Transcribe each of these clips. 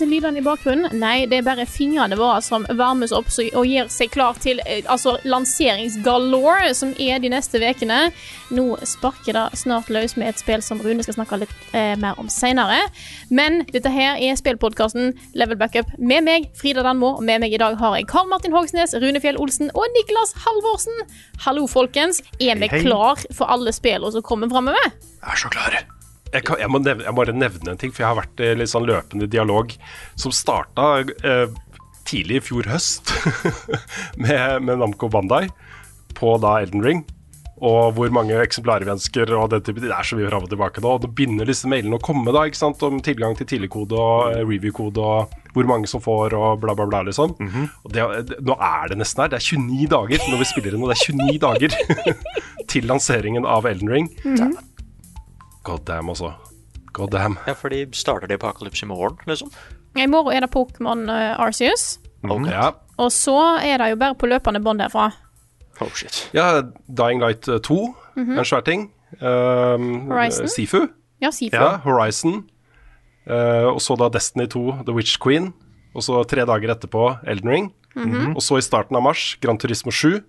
Disse lydene i bakgrunnen? Nei, det er bare fingrene våre som varmes opp og gir seg klar til eh, altså, lanseringsgalore, som er de neste ukene. Nå sparker det snart løs med et spill som Rune skal snakke litt eh, mer om seinere. Men dette her er spillpodkasten Level Backup med meg, Frida Danmo, og med meg i dag har jeg Karl Martin Hogsnes, Rune Fjell Olsen og Niklas Halvorsen. Hallo, folkens. Er vi hei. klar for alle spillene som kommer framover? Jeg er så klar. Jeg, kan, jeg, må nevne, jeg må bare nevne en ting, for jeg har vært i litt sånn løpende dialog som starta eh, tidlig i fjor høst med, med Namco Bandai på da Elden Ring. Og hvor mange eksemplarer vi ønsker, og det, type- det er så mye fram og tilbake nå. Og det begynner disse mailene å komme, da, ikke sant, om tilgang til tidligkode og eh, review-kode, og hvor mange som får, og bla, bla, bla, liksom. Og det, nå er det nesten her. Det er 29 dager når vi spiller inn, og det er 29 dager til lanseringen av Elden Ring. God damn, altså. God damn. Ja, for de starter det på Apocalypse i morgen, liksom. I morgen er det Pokémon uh, Arceus. Ja. Og så er det jo bare på løpende bånd derfra. Oh shit. ja, Dying Light 2, en svær ting. Um, Horizon? Sifu. Ja, Sifu. Ja, Horizon. Uh, og så da Destiny 2, The Witch Queen. Og så tre dager etterpå Elden Ring. Og så i starten av mars Gran Turismo 7.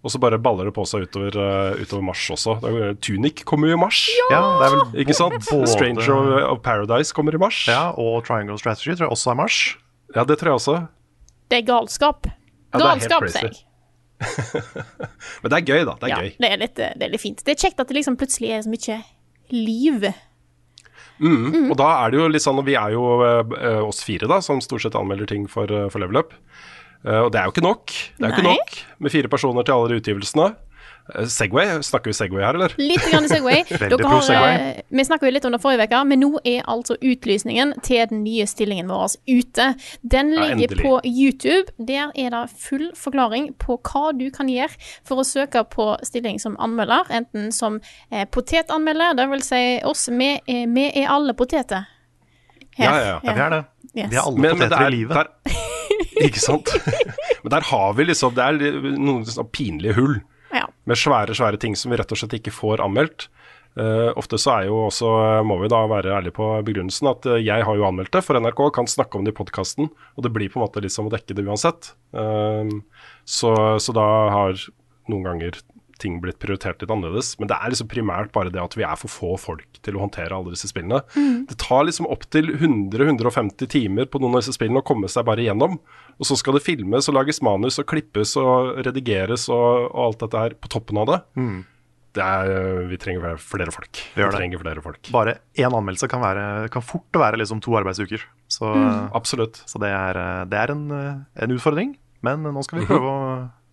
Og så bare baller det på seg utover, uh, utover mars også. Det er Tunic kommer jo i mars. Ja, det er vel Ikke sant? både- Stranger of, of Paradise kommer i mars. Ja, og Triangle Strategy tror jeg også er mars. Ja, det tror jeg også. Det er galskap. Galskap, sier jeg. Men det er gøy, da. Det er Ja, gøy. det er, litt, det er litt fint. Det er kjekt at det liksom plutselig er så mye liv. Og da er det jo litt sånn, og vi er jo eh, oss fire da, som stort sett anmelder ting for, eh, for Level Up. Eh, og det er jo ikke nok. Det er jo ikke nok med fire personer til alle de utgivelsene. Eh, Segway, snakker vi Segway her, eller? Litt grann Segway. Dere har, Segway. eh, vi snakka jo litt om det forrige uke, men nå er altså utlysningen til den nye stillingen vår ute. Den ligger ja, på YouTube. Der er det full forklaring på hva du kan gjøre for å søke på stilling som anmelder, enten som eh, potetanmelder, det vil si oss, vi, er- vi er alle poteter. Her. Ja, ja, ja. Ja, vi er det. Yes. Vi er alle Men, men poteter er, i livet. der, ikke sant? men der har vi liksom Det er noen sånn pinlige hull Ja. med svære, svære ting som vi rett og slett ikke får anmeldt. Uh, ofte så er jo også, eh, må vi da være ærlige på begrunnelsen, at eh, jeg har jo anmeldt det for NRK, kan snakke om det i podkasten, og det blir på en måte litt som å dekke det uansett. Uh, så, så da har noen ganger ting blitt prioritert litt annerledes. Men det er liksom primært bare det at vi er for få folk til å håndtere alle disse spillene. Det tar liksom opptil 100-150 timer på noen av disse spillene å komme seg bare gjennom. Og så skal det filmes og lages manus og klippes og redigeres og, og alt dette her på toppen av det. det er, vi trenger flere- flere folk. Vi, Vi trenger flere folk. Bare én anmeldelse kan, være, kan fort være liksom to arbeidsuker. Så, Absolutt. så det er, det er en, en utfordring. Men nå skal vi prøve å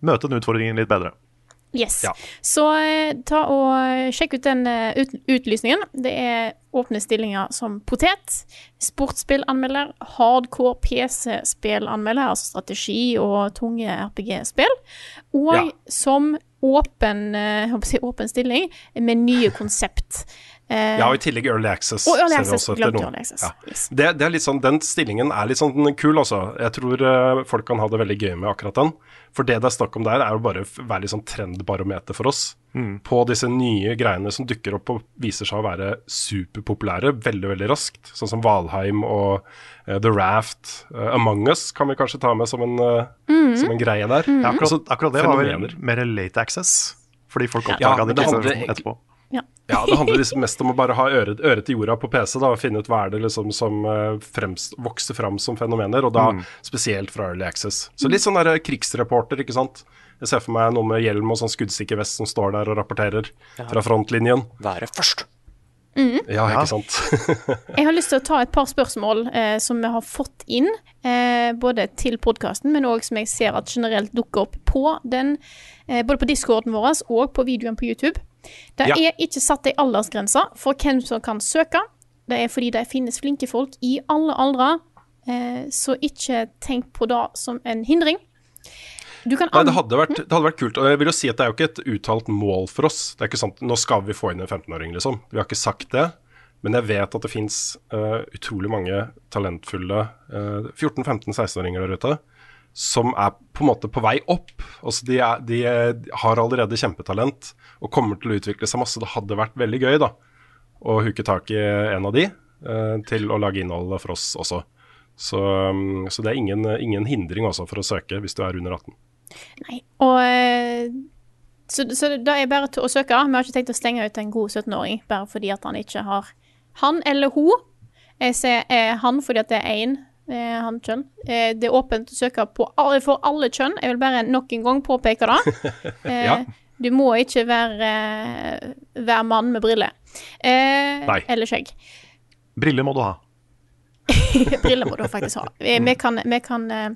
møte den utfordringen litt bedre. Yes. Ja. Så eh, ta og eh, sjekk ut den eh, ut, utlysningen. Det er åpne stillinger som potet, sportsspillanmelder, hardcore PC-spillanmelder, altså strategi og tunge RPG-spill, og Ja. som åpen, si åpen stilling med nye konsept. Ja, og i tillegg Early Access. og Early Access. også Glemte. Early Access. Ja. Yes. Det, det sånn, Den stillingen er litt sånn kul, altså. Jeg tror folk kan ha det veldig gøy med akkurat den. For det det er snakk om der, er jo bare å være litt sånn trendbarometer for oss. På disse nye greiene som dukker opp og viser seg å være superpopulære veldig, veldig raskt. Sånn som Valheim og uh, The Raft. Uh, Among Us kan vi kanskje ta med som en, eh, som en greie der. Ja, akkurat, akkurat det var vel mer late access. Fordi folk oppdaga ja, det ikke etterpå. Ja. Ja, det handler liksom mest om å bare ha øret, øret til jorda på PC da, og finne ut hva er det liksom som eh, fremst, vokser fram som fenomener, og da spesielt fra Early Access. Så litt sånn der krigsreporter, ikke sant. Jeg ser for meg noe med hjelm og sånn skuddsikker vest som står der og rapporterer fra frontlinjen. Være først. Ja, ikke sant. Jeg har lyst til å ta et par spørsmål eh, som vi har fått inn, eh, både til podkasten, men òg som jeg ser at generelt dukker opp på den, eh, både på discorden vår og på videoen på YouTube. Det Ja. er ikke satt ei aldersgrense for hvem som kan søke. Det er fordi det finnes flinke folk i alle aldre, eh, så ikke tenk på det som en hindring. Du kan Nei, det hadde, vært, det hadde vært kult. Og jeg vil jo si at det er jo ikke et uttalt mål for oss. Det er ikke sant, Nå skal vi få inn en 15-åring, liksom. Vi har ikke sagt det. Men jeg vet at det fins utrolig mange talentfulle uh, 14-15-16-åringer der ute som er på en måte på vei opp. Altså de, er, de er, har allerede kjempetalent og kommer til å utvikle seg masse. Det hadde vært veldig gøy da, å huke tak i en av de eh, til å lage innhold for oss også. Så, um, så det er ingen, ingen hindring også for å søke hvis du er under 18. Nei. Og eh, så, så da er det bare til å søke. Vi har ikke tenkt å stenge ut en god 17-åring bare fordi at han ikke har Han eller hun. Jeg ser eh, han fordi at det er én eh, han kjønn. Eh, det er åpent å søke på alle, for alle kjønn. Jeg vil bare nok en gang påpeke det. Eh, Ja. Du må ikke være, eh, være mann med briller. Eh, Nei. eller skjegg. Briller må du ha. Briller må du faktisk ha. Vi, vi kan, vi kan eh,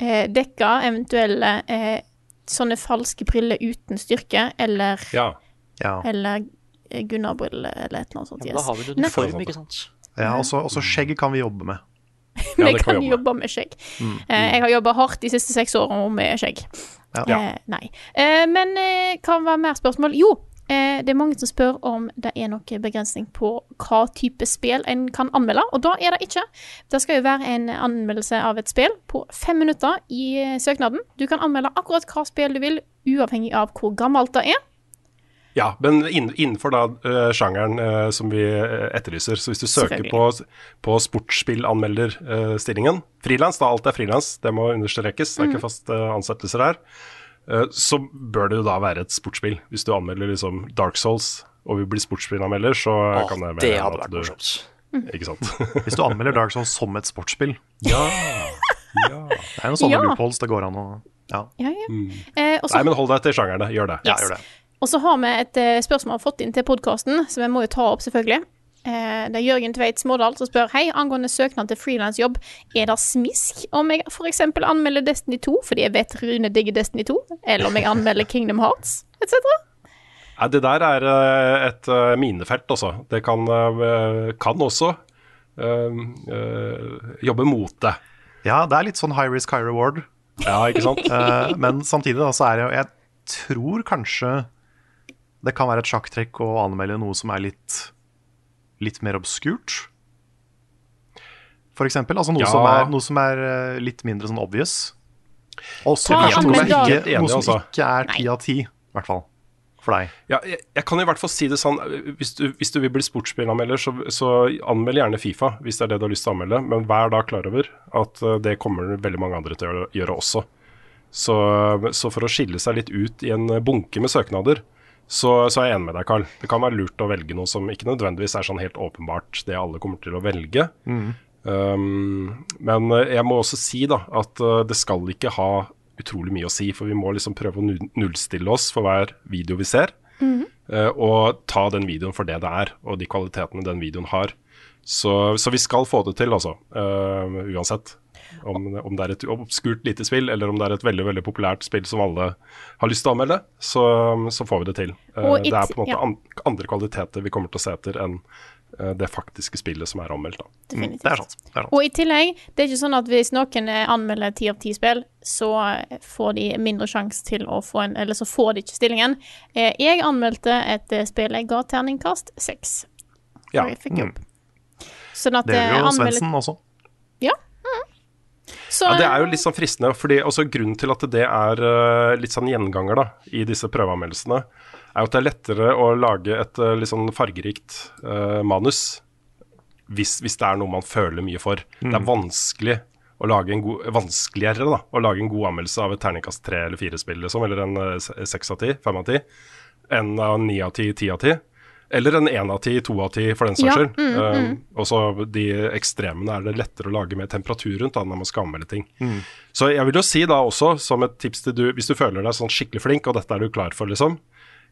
eh, dekke eventuelle eh, sånne falske briller uten styrke, eller, Ja. Ja, eller eh, Gunnar-briller, eller et eller annet sånt. Ja, da har vi det uniform, ikke sant? ja også, også skjegg kan vi jobbe med. Ja, vi det kan jobbe jobbe med skjegg. Eh, jeg har jobba hardt de siste seks årene med skjegg. Ja. Eh, nei. Eh, men eh, hva var mer spørsmål? Jo, eh, det er mange som spør om det er noen begrensning på hva type spill en kan anmelde, og da er det ikke. Det skal jo være en anmeldelse av et spill på fem minutter i eh, søknaden. Du kan anmelde akkurat hva spill du vil, uavhengig av hvor gammelt det er. Ja, men innenfor da uh, sjangeren uh, som vi eh, etterlyser. Så hvis du søker på, på sportsspillanmelderstillingen, frilans, da alt er frilans, det må understrekes, det er ikke fast uh, ansettelser her, eh, så bør det jo da være et sportsspill. Hvis du anmelder liksom Dark Souls og vil bli sportsspillanmelder, så Å, kan det det være hadde vært morsomt. Ikke sant. Hvis du anmelder Dark Souls som et sportsspill. ja. ja. Det er noen sånne Ja. loopholes det går an å Ja, Ja, ja. Eh, og Nei, men hold deg til sjangerne. Gjør det. ja gjør det. Og så har vi et spørsmål vi har fått inn til podkasten, som jeg må jo ta opp, selvfølgelig. Eh, det er Jørgen Tveit Smådal som spør Hei, angående søknad til frilansjobb, er det smisk om jeg f.eks. anmelder Destiny 2 fordi jeg vet Rune digger Destiny 2, eller om jeg anmelder Kingdom Hearts, etc.? Ja, det der er eh, et eh, minefelt, altså. Det kan, eh, kan også øh, eh, jobbe mot det. Ja, det er litt sånn high risk, high reward. Ja, ikke sant? Eh, men samtidig da, så er det jo Jeg tror kanskje det kan være et sjakktrekk å anmelde noe som er litt, litt mer obskurt. For eksempel. Altså noe, Ja. som er, noe som er eh, litt mindre sånn obvious. Og så Ta kanskje noe, som ikke, Enig, noe som altså. ikke er ti av ti, i hvert fall. For deg. Ja, jeg, jeg kan i hvert fall si det sånn Hvis du, hvis du vil bli sportsspillanmelder, så, så anmeld gjerne Fifa hvis det er det du har lyst til å anmelde, men vær da klar over at eh, det kommer veldig mange andre til å gjøre, gjøre også. Så, så for å skille seg litt ut i en bunke med søknader, så, så er jeg enig med deg, Carl. Det kan være lurt å velge noe som ikke nødvendigvis er sånn helt åpenbart det alle kommer til å velge. Um, men eh, jeg må også si da at eh, det skal ikke ha utrolig mye å si, for vi må liksom prøve å nullstille oss for hver video vi ser. eh, og ta den videoen for det det er, og de kvalitetene den videoen har. Så, så vi skal få det til, altså. Uh, uansett. Om, om det er et obskurt lite spill, eller om det er et veldig veldig populært spill som alle har lyst til å anmelde, så, så får vi det til. Uh, det er på en måte ja. an, andre kvaliteter vi kommer til å se etter enn eh, det faktiske spillet som er anmeldt. Da. Definitivt. Det er sant. Det er sant. Og i tillegg, det er ikke sånn at hvis noen eh, anmelder ti av ti spill, så får de mindre sjanse til å få en Eller så får de ikke stillingen. Eh, Jeg anmeldte et spill jeg ga terningkast seks. Ja. Og jeg fikk jobb. Sånn at Det gjør jo anmeldet... Svendsen også. Så, Ja, Det er jo litt sånn fristende, fordi også grunnen til at det er eh, litt sånn gjenganger da, i disse prøveanmeldelsene, er jo at det er lettere å lage et eh, litt sånn fargerikt uh, manus hvis, hvis det er noe man føler mye for. Det er vanskelig å lage en god, vanskeligere da, å lage en god anmeldelse av et terningkast tre eller fire spill, liksom, eller en se- seks av ti, fem av ti, enn av ni av ti, ti av ti. Eller en én av ti, to av ti, for den saks Ja, skyld. mm, Eh, mm. og så de ekstremene er det lettere å lage med temperatur rundt da, når man skal anmelde ting. Så jeg vil jo si da også, som et tips til du, hvis du føler deg sånn skikkelig flink, og dette er du klar for, liksom.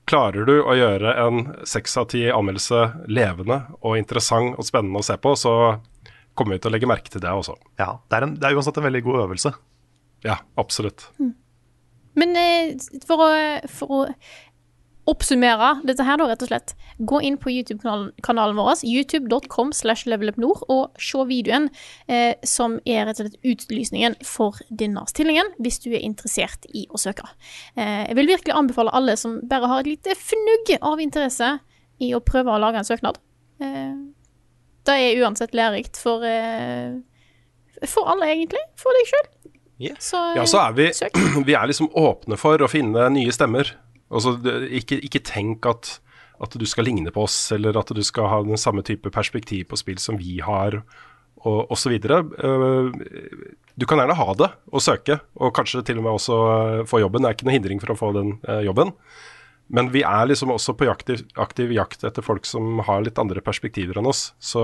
Klarer du å gjøre en seks av ti anmeldelse levende og interessant og spennende å se på, så kommer vi til å legge merke til det også. Ja, det er, en, det er uansett en veldig god øvelse. Ja, absolutt. Men eh, for å, for å oppsummere dette her, da, rett og slett. Gå inn på YouTube-kanalen vår, youtube.com slash levelupnord, og se videoen eh, som er rett og slett utlysningen for denne stillingen, hvis du er interessert i å søke. Eh, jeg vil virkelig anbefale alle som bare har et lite fnugg av interesse i å prøve å lage en søknad. Eh, det er uansett lærerikt for, eh, for alle, egentlig. For deg sjøl. Yeah. Så, Ja, så er vi, søk. vi er liksom åpne for å finne nye stemmer. Altså, ikke, ikke tenk at, at du skal ligne på oss, eller at du skal ha den samme type perspektiv på spill som vi har, og osv. Du kan gjerne ha det og søke, og kanskje til og med også eh, få jobben. Det er ikke noe hindring for å få den eh, jobben. Men vi er liksom også på aktiv, aktiv jakt etter folk som har litt andre perspektiver enn oss. Så,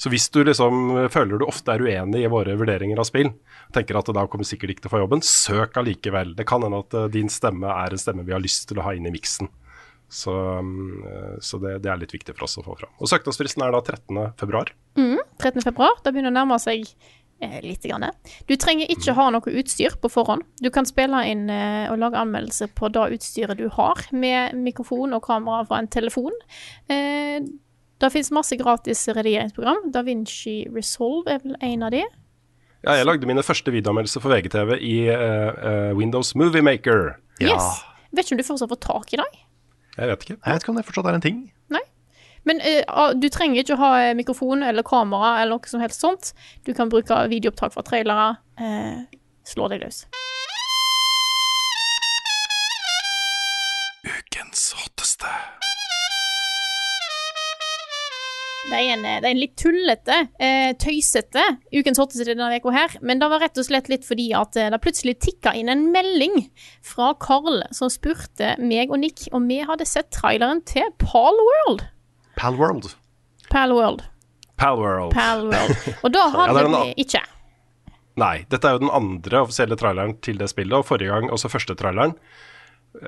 så hvis du liksom føler du ofte er uenig i våre vurderinger av spill, tenker at da kommer sikkert ikke til å få jobben, søk allikevel. Det kan hende at eh, din stemme er en stemme vi har lyst til å ha inn i miksen. Så, mm, så det, det er litt viktig for oss å få fram. Og søknadsfristen er da 13. februar. Mm, 13. februar. Det begynner å nærme seg eh, litt. Grann. Du trenger ikke ha noe utstyr på forhånd. Du kan spille inn eh, og lage anmeldelse på det utstyret du har, med mikrofon og kamera fra en telefon. Eh, det finnes masse gratis redigeringsprogram. Da Vinci Resolve er vel en av de. Ja, jeg lagde mine første videoanmeldelser for VGTV i uh, eh, Windows Movie Maker. Yes. Vet ikke om du fortsatt får tak i dag? Jeg vet ikke. Jeg vet ikke om det fortsatt er en ting. Men ah, du trenger ikke å ha eh, mikrofon eller kamera eller noe som helst sånt. Du kan bruke videoopptak fra trailere. Uh, slå deg løs. Ukens hotteste. Det er en, det er en litt tullete, eh, tøysete ukens hotteste denne uka her. Men det var rett og slett litt fordi at det plutselig tikka inn en melding fra Carl som spurte meg og Nick om vi hadde sett traileren til Palworld. Palworld. Palworld. Palworld. Palworld. Og da Ja, hadde er den vi ikke. Nei, dette er jo den andre offisielle traileren til det spillet, og forrige gang, også første traileren,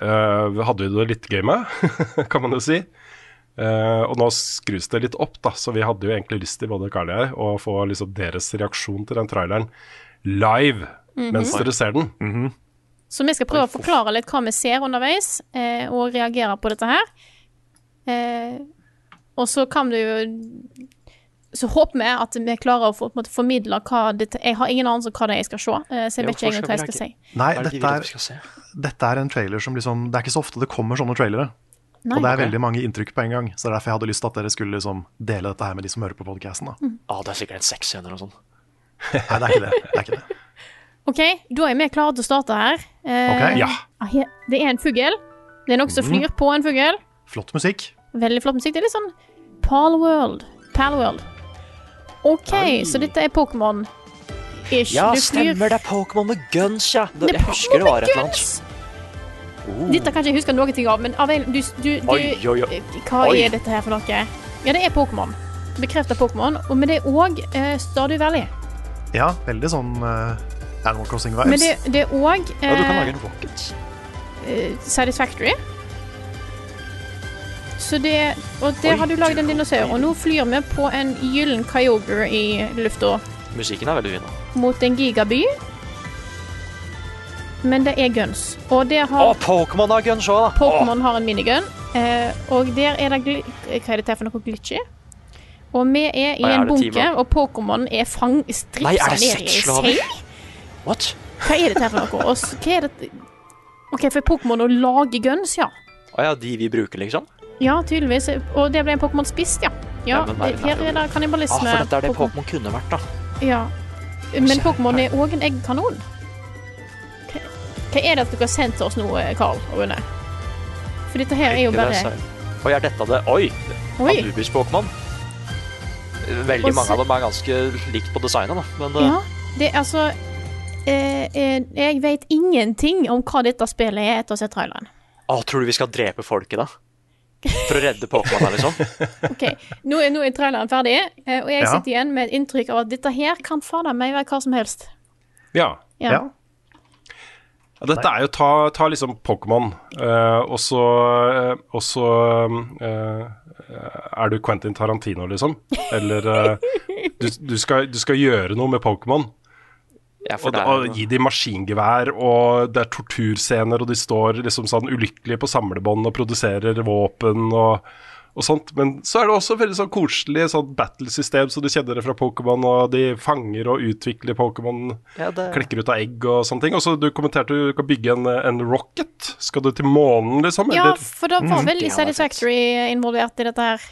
eh, hadde vi det litt gøy med, kan man jo si. Uh, og nå skrus det litt opp, da, så vi hadde jo egentlig lyst til, både Carl og jeg, å få liksom deres reaksjon til den traileren live mens Mhm. dere ser den. Så vi skal prøve å forklare litt hva vi ser underveis, eh, og reagere på dette her. Eh, og så kan du jo Så håper vi at vi klarer å få, på en måte, formidle hva dette Jeg har ingen anelse om hva det er jeg skal se, eh, så jeg vet ikke egentlig hva jeg skal si. Nei, dette er, dette er en trailer som liksom Det er ikke så ofte det kommer sånne trailere. Nei. og det er okay. veldig mange inntrykk på en gang. Så det er derfor jeg hadde lyst til at dere skulle liksom dele dette her med de som hører på podkasten. Mm. Ah, det er sikkert en sexscener og sånn. Nei, det er ikke det. det, er ikke det. OK, da er vi klare til å starte her. Eh, okay, Ja. ah, Det er en fugl. Det er noe som Mhm. flyr på en fugl. Flott musikk. Veldig flott musikk. Det er litt sånn Palworld. Palworld. OK, så dette er Pokémon. Ish. Ja, stemmer det er Pokémon med guns, ja. Det, Det jeg husker det var et eller annet. Oh. Dette kan ikke jeg huske noe av, men av en, du, du, du Oi, oi, oi. Hva Oi. er dette her for noe? Ja, det er Pokémon. Bekrefta Pokémon. Men det er òg uh, Stardew Valley. Ja, veldig sånn uh, Animal Crossing-vibes. Men det, det er òg Ja, du kan lage en rocket. Satisfactory. Så det Og der har du lagd en dinosaur, og nå flyr vi på en gyllen Kyogre i lufta Musikken er veldig fin. mot en gigaby. Men det er guns. Og der Å, har Pokémon har guns òg, da! Pokémon har en minigun, eh, og der er det gl Hva er dette for noe glitchy? Og vi er i Nei, en det bunke, og Pokémon er fang... Stripsa det ned i seng. What? Hva er dette til for noe? Og hva er det OK, for Pokémon å lage guns, ja. Å ja, de vi bruker, liksom? Ja, tydeligvis. Og det ble en Pokémon spist, ja. Ja, det- her er det Ah, kannibalisme. for dette er det Pokémon- kunne vært, da. Ja. Men Pokémon er òg en eggkanon. Hva- Hva er det at dere har sendt til oss nå, Karl og Rune? For dette her er jo bare. Oi, er dette det? Oi! Oi. Anubis-Pokémon. Veldig mange av dem er ganske likt på designet, da. Men det... Ja, det er altså eh, eh, Jeg vet ingenting om hva dette spillet er etter å ha sett traileren. å, tror du vi skal drepe folket, da? For å redde Pokémon her, liksom. Ok, Nå er, nå er traileren ferdig, eh, og jeg Ja. sitter igjen med et inntrykk av at dette her kan fader meg være hva som helst. Ja. Ja. Ja. Ja, dette er jo ta, ta liksom Pokémon, eh, og så, eh, og så eh, er du Quentin Tarantino, liksom. Eller du, du, skal, du skal gjøre noe med Pokémon. Ja, Og, det og gi dem maskingevær, og det er torturscener, og de står liksom sånn ulykkelige på samlebånd og produserer våpen og, og sånt. Men så er det også veldig sånn koselig sånn battlesystem, så du kjenner det fra Pokémon, og de fanger og utvikler Pokémon, ja, det, klekker ut av egg og sånne ting. Og så du kommenterte du kan bygge en, en rocket. Skal du til månen, liksom? Ja, Eller? for da var vel mm. hadde vært Satisfactory involvert i dette her.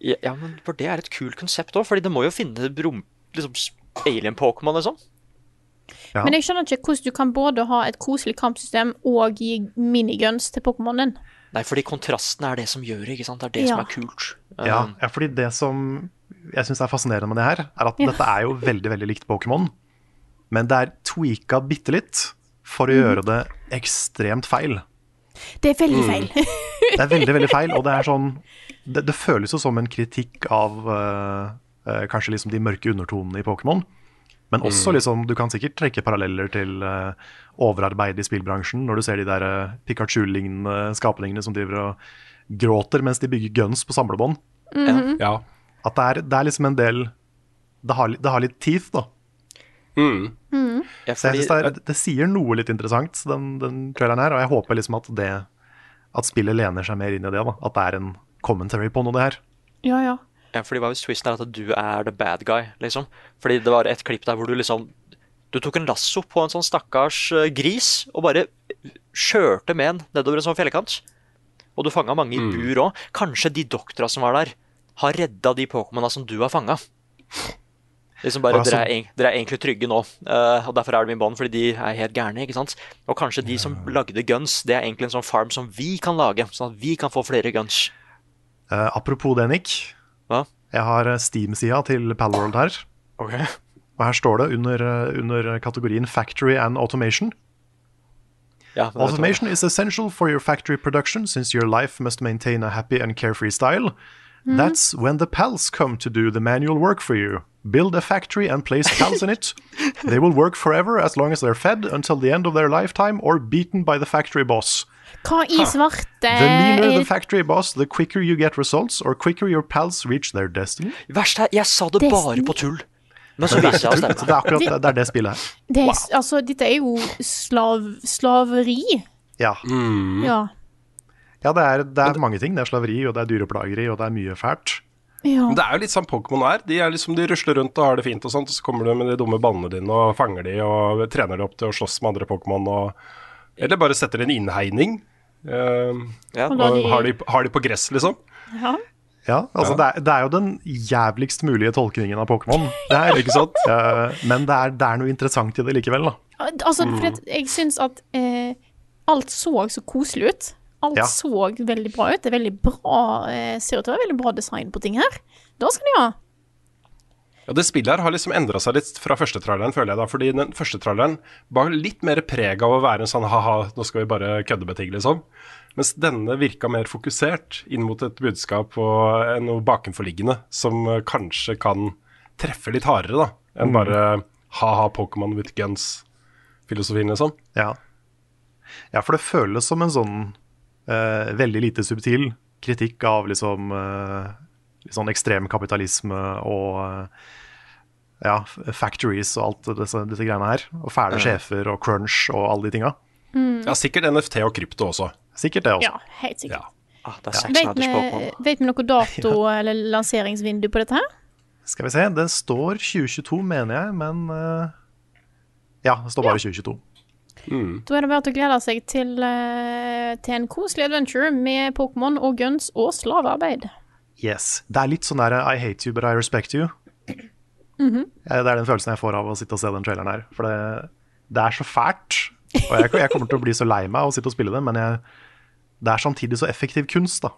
ja, ja, men for det er et kult konsept òg, fordi det må jo finne rom, liksom, alien-Pokémon, liksom. Ja. Men jeg skjønner ikke hvordan du kan både ha et koselig kampsystem og gi miniguns til Pokémonen. Nei, fordi kontrasten er det som gjør det, ikke sant? Det er det Ja. som er kult. Ja, Um, ja, fordi det som jeg syns er fascinerende med det her, er at Ja. dette er jo veldig veldig likt Pokémon, men det er tweaka bitte litt for å å gjøre det ekstremt feil. Det er veldig Mm. feil. Det er veldig veldig feil, og det er sånn Det, det føles jo som en kritikk av uh, uh, kanskje liksom de mørke undertonene i Pokémon. Men også liksom, du kan sikkert trekke paralleller til uh, overarbeid i spillbransjen, når du ser de der uh, Pikachu-lignende skapningene som driver og gråter mens de bygger guns på samlebånd. Ja. At det er, det er liksom en del Det har, det har litt teeth, da. Mm. ja, Så jeg fordi, synes det, er, det sier noe litt interessant, den, den traileren her. Og jeg håper liksom at det At spillet lener seg mer inn i det. da At det er en commentary på noe, det her. Ja, ja. Ja, fordi hva hvis twisten er at du er the bad guy, liksom? Fordi det var et klipp der hvor du liksom Du tok en lasso på en sånn stakkars eh, gris og bare kjørte med en nedover en sånn fjellkant. Og du fanga mange i bur òg. Kanskje de doktora som var der, har redda de Pokémona som du har fanga. Liksom bare, Altså- dere, er, dere er egentlig trygge nå, uh, og derfor er det min bånd, fordi de er helt gærne. ikke sant? Og kanskje de som lagde guns, det er egentlig en sånn farm som vi kan lage, sånn at vi kan få flere guns. Uh, apropos det, Nick. Jeg har eh, Steam-sida til Palworld her. Ok. Og her står det under, eh, under kategorien Factory and Automation. Ja? Automation is essential for your factory production since your life must maintain a happy and carefree style. That's when the pals come to do the manual work for you. Build a factory and place pals in it. They will work forever as long as they're fed until the end of their lifetime or beaten by the factory boss. Hva i svarte The meaner the factory boss, the quicker you get results, or quicker your pals reach their destiny. Verst er, jeg sa det bare på tull. Men så viser det seg å det er akkurat det, det er det spillet her. det er, Altså, dette er jo slav, slaveri. Ja, Ja. ja det, er, det er mange ting. Det er slaveri, og det er dyreplageri, og det er mye fælt. Ja. Men det er jo litt sånn Pokémon er. De er liksom, de rusler rundt og har det fint, og sånt, og så kommer du med de dumme ballene dine og fanger de og trener de opp til å slåss med andre Pokémon. Og, eller bare setter en innhegning. Uh, Ja. Og og de- har de, har de på gress, liksom. ja. Ja, altså Det, er, det er jo den jævligst mulige tolkningen av Pokémon. Det er, ikke sant? uh, men det er, det er noe interessant i det likevel, da. Altså, for jeg, jeg syns at uh, alt så så koselig ut. Alt Ja. så veldig bra ut. Det er veldig bra eh, ser ut til å være veldig bra design på ting her. Da skal de ha. Ja, Det spillet her har liksom endra seg litt fra første traileren, føler jeg da. Fordi den første traileren var litt mer preg av å være en sånn ha-ha, nå skal vi bare kødde med ting, liksom. Mens denne virka mer fokusert inn mot et budskap og eh, noe bakenforliggende som eh, kanskje kan treffe litt hardere, da, enn bare ha-ha Pokémon with guns-filosofien, liksom. Ja. ja, for det føles som en sånn veldig lite subtil kritikk av liksom eh, litt sånn ekstrem kapitalisme og eh, ja, factories og alt disse, disse greiene her. Og fæle sjefer og crunch og alle de tinga. Ja, sikkert NFT og krypto også. Sikkert det også. Ja, helt sikkert. Ja. Ah, det er Vet vi, vet vi noe dato eller lanseringsvindu på dette her? Skal vi se, det står 2022, mener jeg, men eh, Ja, det står bare 2022. Da er det bare til å glede seg til, eh, til en koselig adventure med Pokémon og guns og slavearbeid. Yes. Det er litt sånn der I hate you, but I respect you. Mm -hmm. Det er den følelsen jeg får av å sitte og se den traileren her. For det, det er så fælt. Og jeg, jeg kommer til å bli så lei meg av å sitte og spille det, men jeg, det er samtidig så effektiv kunst, da.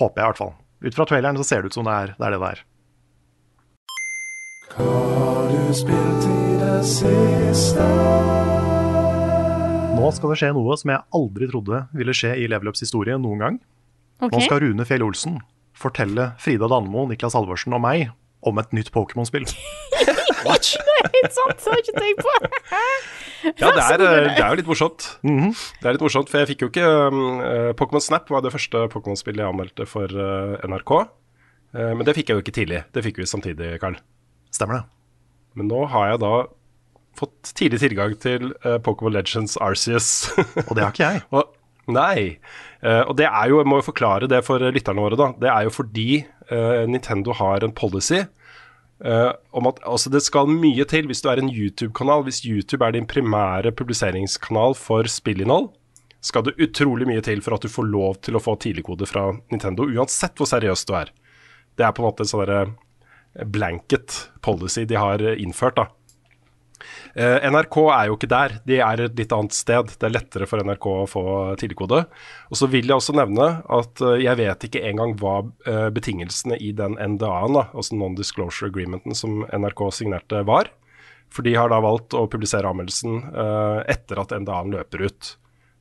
Håper jeg, i hvert fall. Ut fra traileren så ser det ut som det er det er det det er. Nå skal det skje noe som jeg aldri trodde ville skje i Level Ups historie noen gang. Okay. Nå skal Rune Fjell Olsen fortelle Frida Danmo, Niklas Halvorsen og meg om et nytt Pokémon-spill. What? Nei, sant, det har jeg ikke tenkt på. Ja, det er, eh, det er jo litt morsomt. Det er litt morsomt, For jeg fikk jo ikke uh, Pokémon Snap var det første Pokémon-spillet jeg anmeldte for eh, NRK. Eh, men det fikk jeg jo ikke tidlig. Det fikk vi samtidig, Karl. Stemmer det? Men nå har jeg da fått tidlig tilgang til uh, Pokémon Legends Arceus. Og det har ikke jeg. Og, nei. Uh, og det er jo, jeg må jo forklare det for lytterne våre, da. Det er jo fordi uh, Nintendo har en policy eh, om at altså, det skal mye til hvis du er en YouTube-kanal. Hvis YouTube er din primære publiseringskanal for spillinnhold, skal det utrolig mye til for at du får lov til å få tidligkode fra Nintendo, uansett hvor seriøs du er. Det er på en måte en sånn blanket policy de har innført, da. Eh, NRK er jo ikke der, de er et litt annet sted. Det er lettere for NRK å få tidligkode. Og så vil jeg også nevne at eh, jeg vet ikke engang hva eh, betingelsene i den NDA-en, altså Non-Disclosure Agreementen som NRK signerte, var. For de har da valgt å publisere anmeldelsen etter at NDA-en løper ut.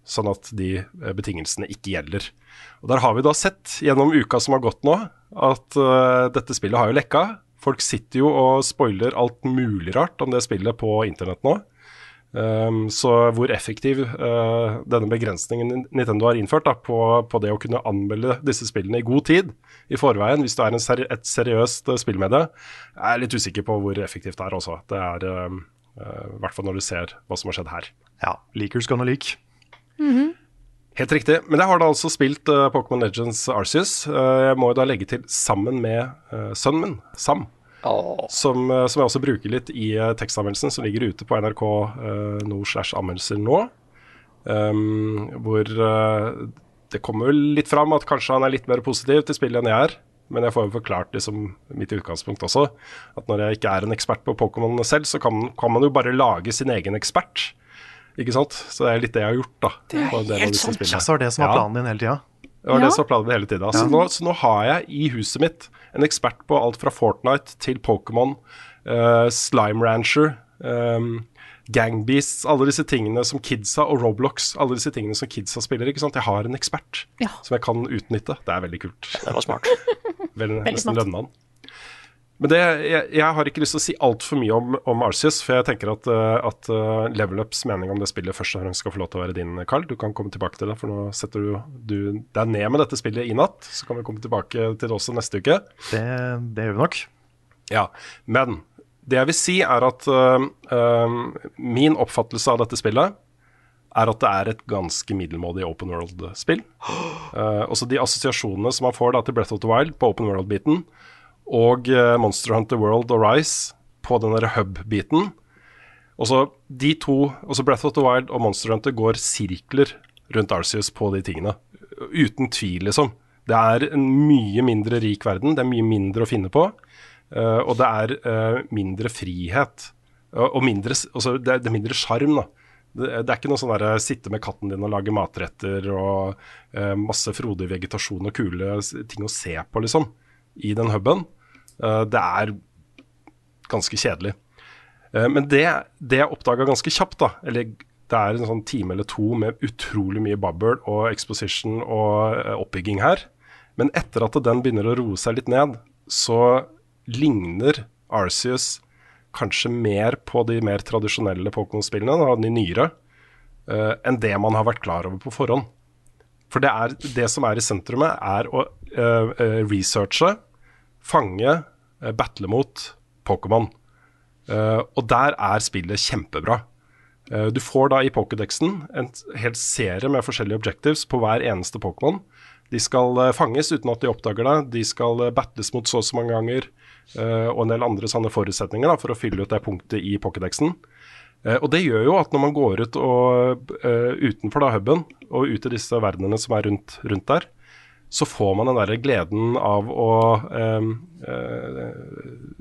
Sånn at de eh, betingelsene ikke gjelder. Og Der har vi da sett gjennom uka som har gått nå, at uh, dette spillet har jo lekka. Folk sitter jo og spoiler alt mulig rart om det spillet på internett nå. Um, så hvor effektiv uh, denne begrensningen Nintendo har innført da, på, på det å kunne anmelde disse spillene i god tid i forveien, hvis du er seri et seriøst uh, med det, jeg er litt usikker på hvor effektivt det er også. Det er uh, i hvert fall når du ser hva som har skjedd her. Ja, Leakers gonna leak. Helt riktig. Men jeg har da altså spilt uh, Pokémon Legends Arceus. Uh, jeg må jo da legge til sammen med uh, sønnen min, Sam. Oh. Som, uh, som jeg også bruker litt i tekstanmeldelsen som ligger ute på NRK uh, no slash anmeldelser nå. Um, hvor det kommer vel litt fram at kanskje han er litt mer positiv til spillet enn jeg er. Men jeg får jo forklart liksom, mitt utgangspunkt også. At når jeg ikke er en ekspert på Pokémon selv, så kan, kan man jo bare lage sin egen ekspert. Ikke sant? Så det er litt det jeg har gjort, da. Det er helt sant. Ja, så var det som var planen din hele tida. Det var Ja. det som var planen hele tida. Så, nå, så nå har jeg i huset mitt en ekspert på alt fra Fortnite til Pokémon, uh, Slime Rancher, um, Gangbeasts, alle disse tingene som kidsa, og Roblox, alle disse tingene som kidsa spiller. ikke sant? Jeg har en ekspert Ja. som jeg kan utnytte. Det er veldig kult. Det var smart. Vel, Veldig nesten lønne han. Men det, jeg, jeg har ikke lyst til å si altfor mye om, om Arceus, for jeg tenker at, uh, at uh, Level Ups mening om det spillet først og fremst skal få lov til å være din, Carl. Du kan komme tilbake til det, for nå setter du, du deg ned med dette spillet i natt. Så kan vi komme tilbake til det også neste uke. Det, det gjør vi nok. Ja, Men det jeg vil si, er at uh, uh, min oppfattelse av dette spillet er at det er et ganske middelmådig open world-spill. Uh, også de assosiasjonene som man får da til Breath of the Wild på open world-biten, og uh, Monster Hunter World og Rise på den der hub-biten. Og så de to, altså Breath of the Wild og Monster Hunter går sirkler rundt Arceus på de tingene. Uten tvil, liksom. Det er en mye mindre rik verden, det er mye mindre å finne på. eh, og det er eh, mindre frihet. Og, mindre, altså, det, er, mindre sjarm, da. Det, er ikke noe sånn der sitte med katten din og lage matretter og eh, masse frodig vegetasjon og kule ting å se på, liksom, i den huben. Eh, det er ganske kjedelig. Eh, Men det, det jeg oppdaga ganske kjapt, da, eller det er en sånn time eller to med utrolig mye babbel og exposition og eh, oppbygging her. Men etter at den begynner å roe seg litt ned, så ligner Arceus kanskje mer på de mer tradisjonelle Pokémon-spillene, de nyere, enn det man har vært klar over på forhånd. For det, er, det som er i sentrumet, er å uh, researche, fange, battle mot Pokémon. Eh, og der er spillet kjempebra. Eh, du får da i Pokédexen en hel serie med forskjellige objectives på hver eneste Pokémon. De skal eh, fanges uten at de oppdager det. De skal eh, battles mot så og så mange ganger. eh, og en del andre sånne forutsetninger da, for å fylle ut det punktet i Pokédexen. Eh, og det gjør jo at når man går ut og, eh, utenfor da huben, og ut i disse verdenene som er rundt, rundt der, så får man den der gleden av å eh, eh,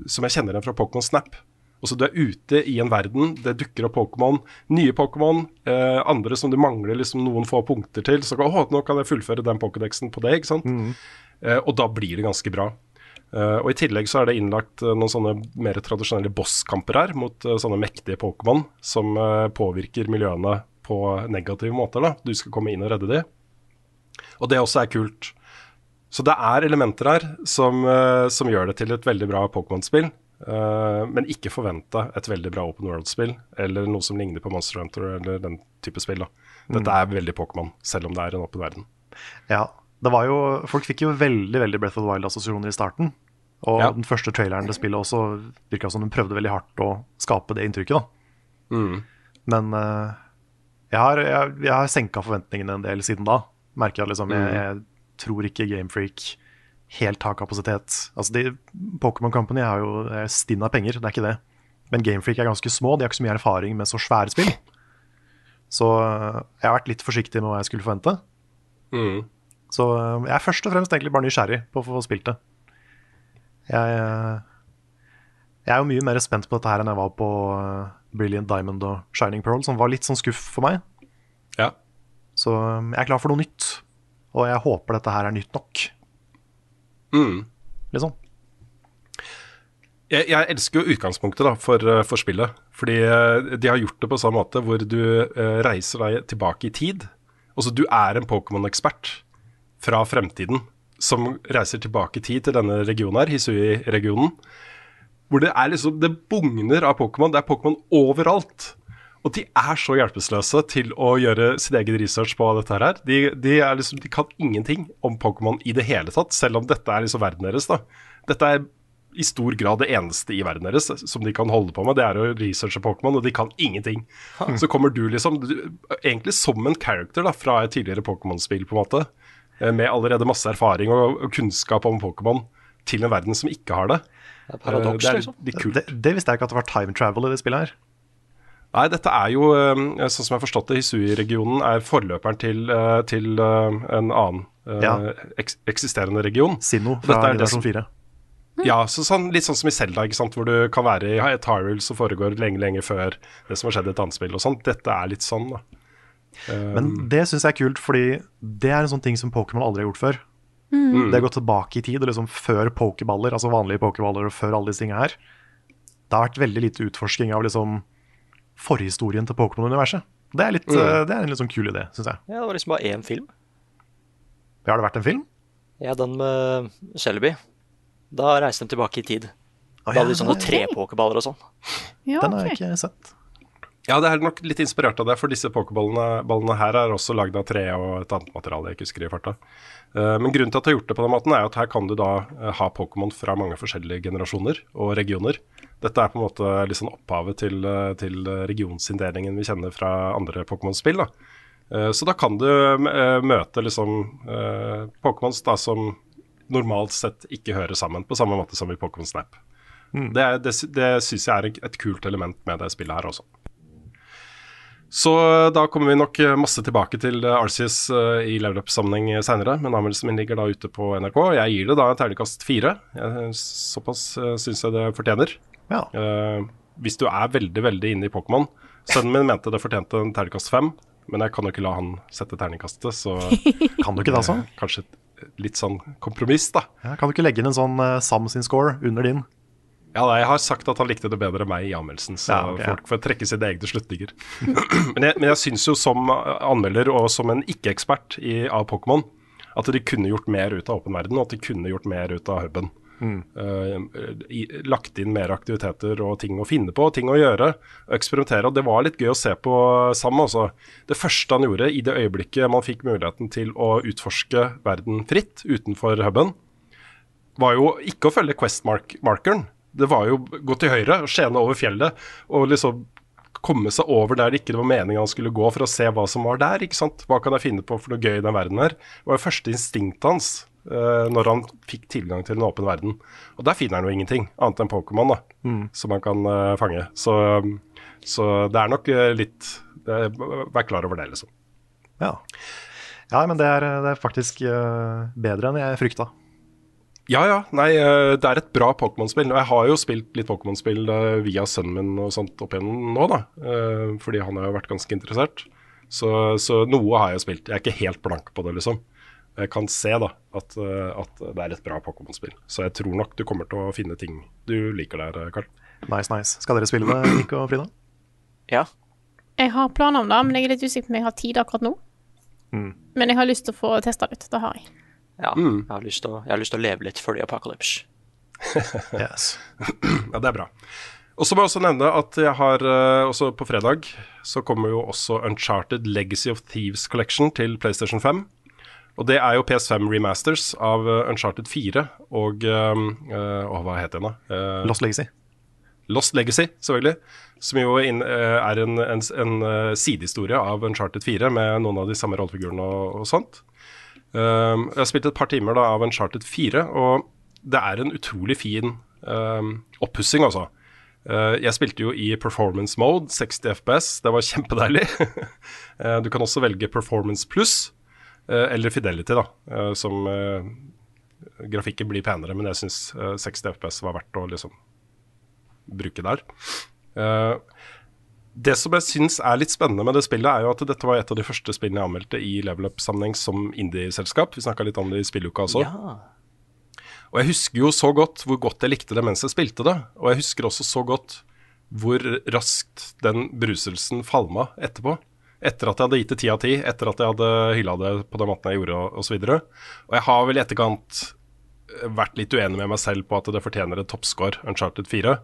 Som jeg kjenner den fra Pokémon Snap. Også Du er ute i en verden, det dukker opp Pokémon, nye Pokémon, eh, andre som du mangler liksom noen få punkter til. Så å, nå kan jeg fullføre den Pokédexen på det, ikke sant. Eh, og da blir det ganske bra. Eh, og I tillegg så er det innlagt eh, noen sånne mer tradisjonelle bosskamper her, mot sånne mektige Pokémon som påvirker miljøene på negative måter. da. Du skal komme inn og redde de. Og det også er kult. Så det er elementer her som, eh, som gjør det til et veldig bra Pokémon-spill. Uh, men ikke forventa et veldig bra Open World-spill, eller noe som ligner på Monster Hunter eller den type spill. da. Dette er veldig Pokémon, selv om det er en åpen verden. Ja, det var jo, Folk fikk jo veldig veldig Breath of the Wild-assosiasjoner i starten. Og Ja. den første traileren til spillet også virka som den prøvde veldig hardt å skape det inntrykket. da. Men uh, jeg har, jeg, jeg har senka forventningene en del siden da. Merker jeg liksom, jeg, jeg tror ikke Gamefreak helt har kapasitet. Altså Pokémon Company er jo stinn av penger, det er ikke det. Men Gamefreak er ganske små, de har ikke så mye erfaring med så svære spill. Så eh, jeg har vært litt forsiktig med hva jeg skulle forvente. Mm. Så øh, jeg er først og fremst egentlig bare nysgjerrig på å få spilt det. Jeg, øh, jeg er jo mye mer spent på dette her enn jeg var på Brilliant Diamond og Shining Pearl, som var litt sånn skuff for meg. Ja. Så jeg er klar for noe nytt, og jeg håper dette her er nytt nok. Mm. Liksom. Jeg, jeg elsker jo utgangspunktet da, for, eh, for spillet. Fordi eh, de har gjort det på samme måte, hvor du eh, reiser deg tilbake i tid. Altså du er en Pokémon-ekspert fra fremtiden som reiser tilbake i tid til denne regionen her, Hisui-regionen. Hvor det er liksom Det bugner av Pokémon. Det er Pokémon overalt. Og de er så hjelpeløse til å gjøre sin egen research på dette her. De, de, er liksom, de kan ingenting om Pokémon i det hele tatt, selv om dette er liksom verden deres. da. Dette er i stor grad det eneste i verden deres som de kan holde på med, det er å researche Pokémon, og de kan ingenting. Så kommer du liksom, du, egentlig som en character da, fra et tidligere Pokémon-spill, på en måte, eh, med allerede masse erfaring og, og kunnskap om Pokémon, til en verden som ikke har det. Det er paradoks, liksom. det. Det, det visste jeg ikke at det var time travel i det spillet her. Nei, dette er jo, eh, sånn som jeg har forstått det, Hisui-regionen er forløperen til, eh, til eh, en annen Ja. eks eksisterende region. Dette fra er det som 4. Ja, så sånn, litt sånn som i sant? hvor du kan være i et Tyrell som foregår lenge, lenge før det som har skjedd i et annet spill og sånt. Dette er litt sånn, da. Men det syns jeg er kult, fordi det er en sånn ting som Pokémon aldri har gjort før. Det har gått tilbake i tid, og liksom før pokerballer, altså vanlige pokerballer, og før alle disse tingene her. Det har vært veldig lite utforsking av liksom forhistorien til Pokémon-universet. Det, er litt, eh, det er en litt sånn kul idé, syns jeg. Ja, det var liksom bare én film. Ja, Har det vært en film? Ja, den med Shelby. Da reiste de tilbake i tid. Da hadde de sånne ok. trepokerballer og sånn. Ja, Den har jeg ikke sett. Ja, det er nok litt inspirert av det, for disse pokerballene her er også lagd av tre og et annet materiale jeg ikke husker i farta. Eh, Men grunnen til at jeg har gjort det på den måten, er at her kan du da eh, ha Pokémon fra mange forskjellige generasjoner og regioner. Dette er på en måte litt sånn opphavet til, eh, til regionsinndelingen vi kjenner fra andre Pokémon-spill. da. Så da kan du møte liksom Pokémons da som normalt sett ikke hører sammen, på samme måte som i Pokémon Snap. Det, er- det, det syns jeg er et kult element med det spillet her også. Så da kommer vi nok eh, masse tilbake til eh, Arceus eh, i level up-sammenheng seinere, men anmeldelsen min ligger da ute på NRK. Jeg gir det da en terningkast fire. Såpass syns jeg det fortjener. Ja. Uh, hvis du er veldig, veldig inne i Pokémon Sønnen min mente det fortjente en terningkast fem, men jeg kan jo ikke la han sette terningkastet, så Kan du ikke det, altså? eh, kanskje litt sånn kompromiss, da. Ja, kan du ikke legge inn en sånn uh, Sam sin score under din? Ja, jeg har sagt at han likte det bedre enn meg i anmeldelsen, så Ja, okay, ja. folk får trekke sine egne slutninger. men jeg, men jeg syns jo som anmelder og som en ikke-ekspert av Pokémon, at de kunne gjort mer ut av åpen verden, og at de kunne gjort mer ut av huben. Eh, i, lagt inn mer aktiviteter og ting å finne på, ting å gjøre, eksperimentere. Og det var litt gøy å se på Sam også. Det første han gjorde i det øyeblikket man fikk muligheten til å utforske verden fritt utenfor huben, var jo ikke å følge Quest-markeren. Det var jo gå til høyre skjene over fjellet og liksom komme seg over der det ikke var meningen han skulle gå, for å se hva som var der. ikke sant? Hva kan jeg finne på for noe gøy i den verden her? Det var jo første instinktet hans uh, når han fikk tilgang til en åpen verden. Og der finner han jo ingenting, annet enn Pokémon, da, som han kan uh, fange. Så, så det er nok uh, litt det, Vær klar over det, liksom. Ja. ja, men det er, det er faktisk bedre enn jeg frykta. Ja, ja. Nei, eh, det er et bra Pokémon-spill. Og jeg har jo spilt litt Pokémon-spill eh, via sønnen min og sånt opp igjennom nå, da. Eh, Fordi han har jo vært ganske interessert. Så, så noe har jeg spilt. Jeg er ikke helt blank på det, liksom. Jeg kan se da at, at det er et bra Pokémon-spill. Så jeg tror nok du kommer til å finne ting du liker der, Karl. Nice, nice. Skal dere spille det, Nico og Frida? Ja. Jeg har planer om det, men jeg er litt usikker på om jeg har tid akkurat nå. Men jeg har lyst til å få testa det ut. Det har jeg. Ja, jeg, har lyst til å, jeg har lyst til å leve litt før the apocalypse. Yes. Ja, det er bra. Og så må jeg også nevne at jeg har eh, også på fredag så kommer jo også Uncharted Legacy of Thieves Collection til PlayStation 5. Og det er jo PS5 remasters av eh, Uncharted 4 og eh, eh, Åh, hva heter den, da? Uh, Lost Legacy. Lost Legacy, selvfølgelig. Som jo in, er en, en, en eh, sidehistorie av Uncharted 4 med noen av de samme rollefigurene og, og sånt. Um, jeg har spilt et par timer da av Uncharted 4, og det er en utrolig fin um, oppussing, altså. Uh, jeg spilte jo i performance mode, 60 FPS. Det var kjempedeilig. uh, du kan også velge performance pluss, uh, eller fidelity, da, som Grafikken blir penere, men jeg syns 60 FPS var verdt å liksom bruke der. Uh, det som jeg syns er litt spennende med det spillet, er jo at dette var et av de første spillene jeg anmeldte i level up-sammenheng som indie-selskap. Vi snakka litt om det i spilluka også. Ja. Og jeg husker jo så godt hvor godt jeg likte det mens jeg spilte det. Og jeg husker også så godt hvor raskt den bruselsen falma etterpå. Etter at jeg hadde gitt det ti av ti, etter at jeg hadde hylla det på den måten jeg gjorde, osv. Og, og jeg har vel i etterkant vært litt uenig med meg selv på at det fortjener et toppscore, Uncharted 4.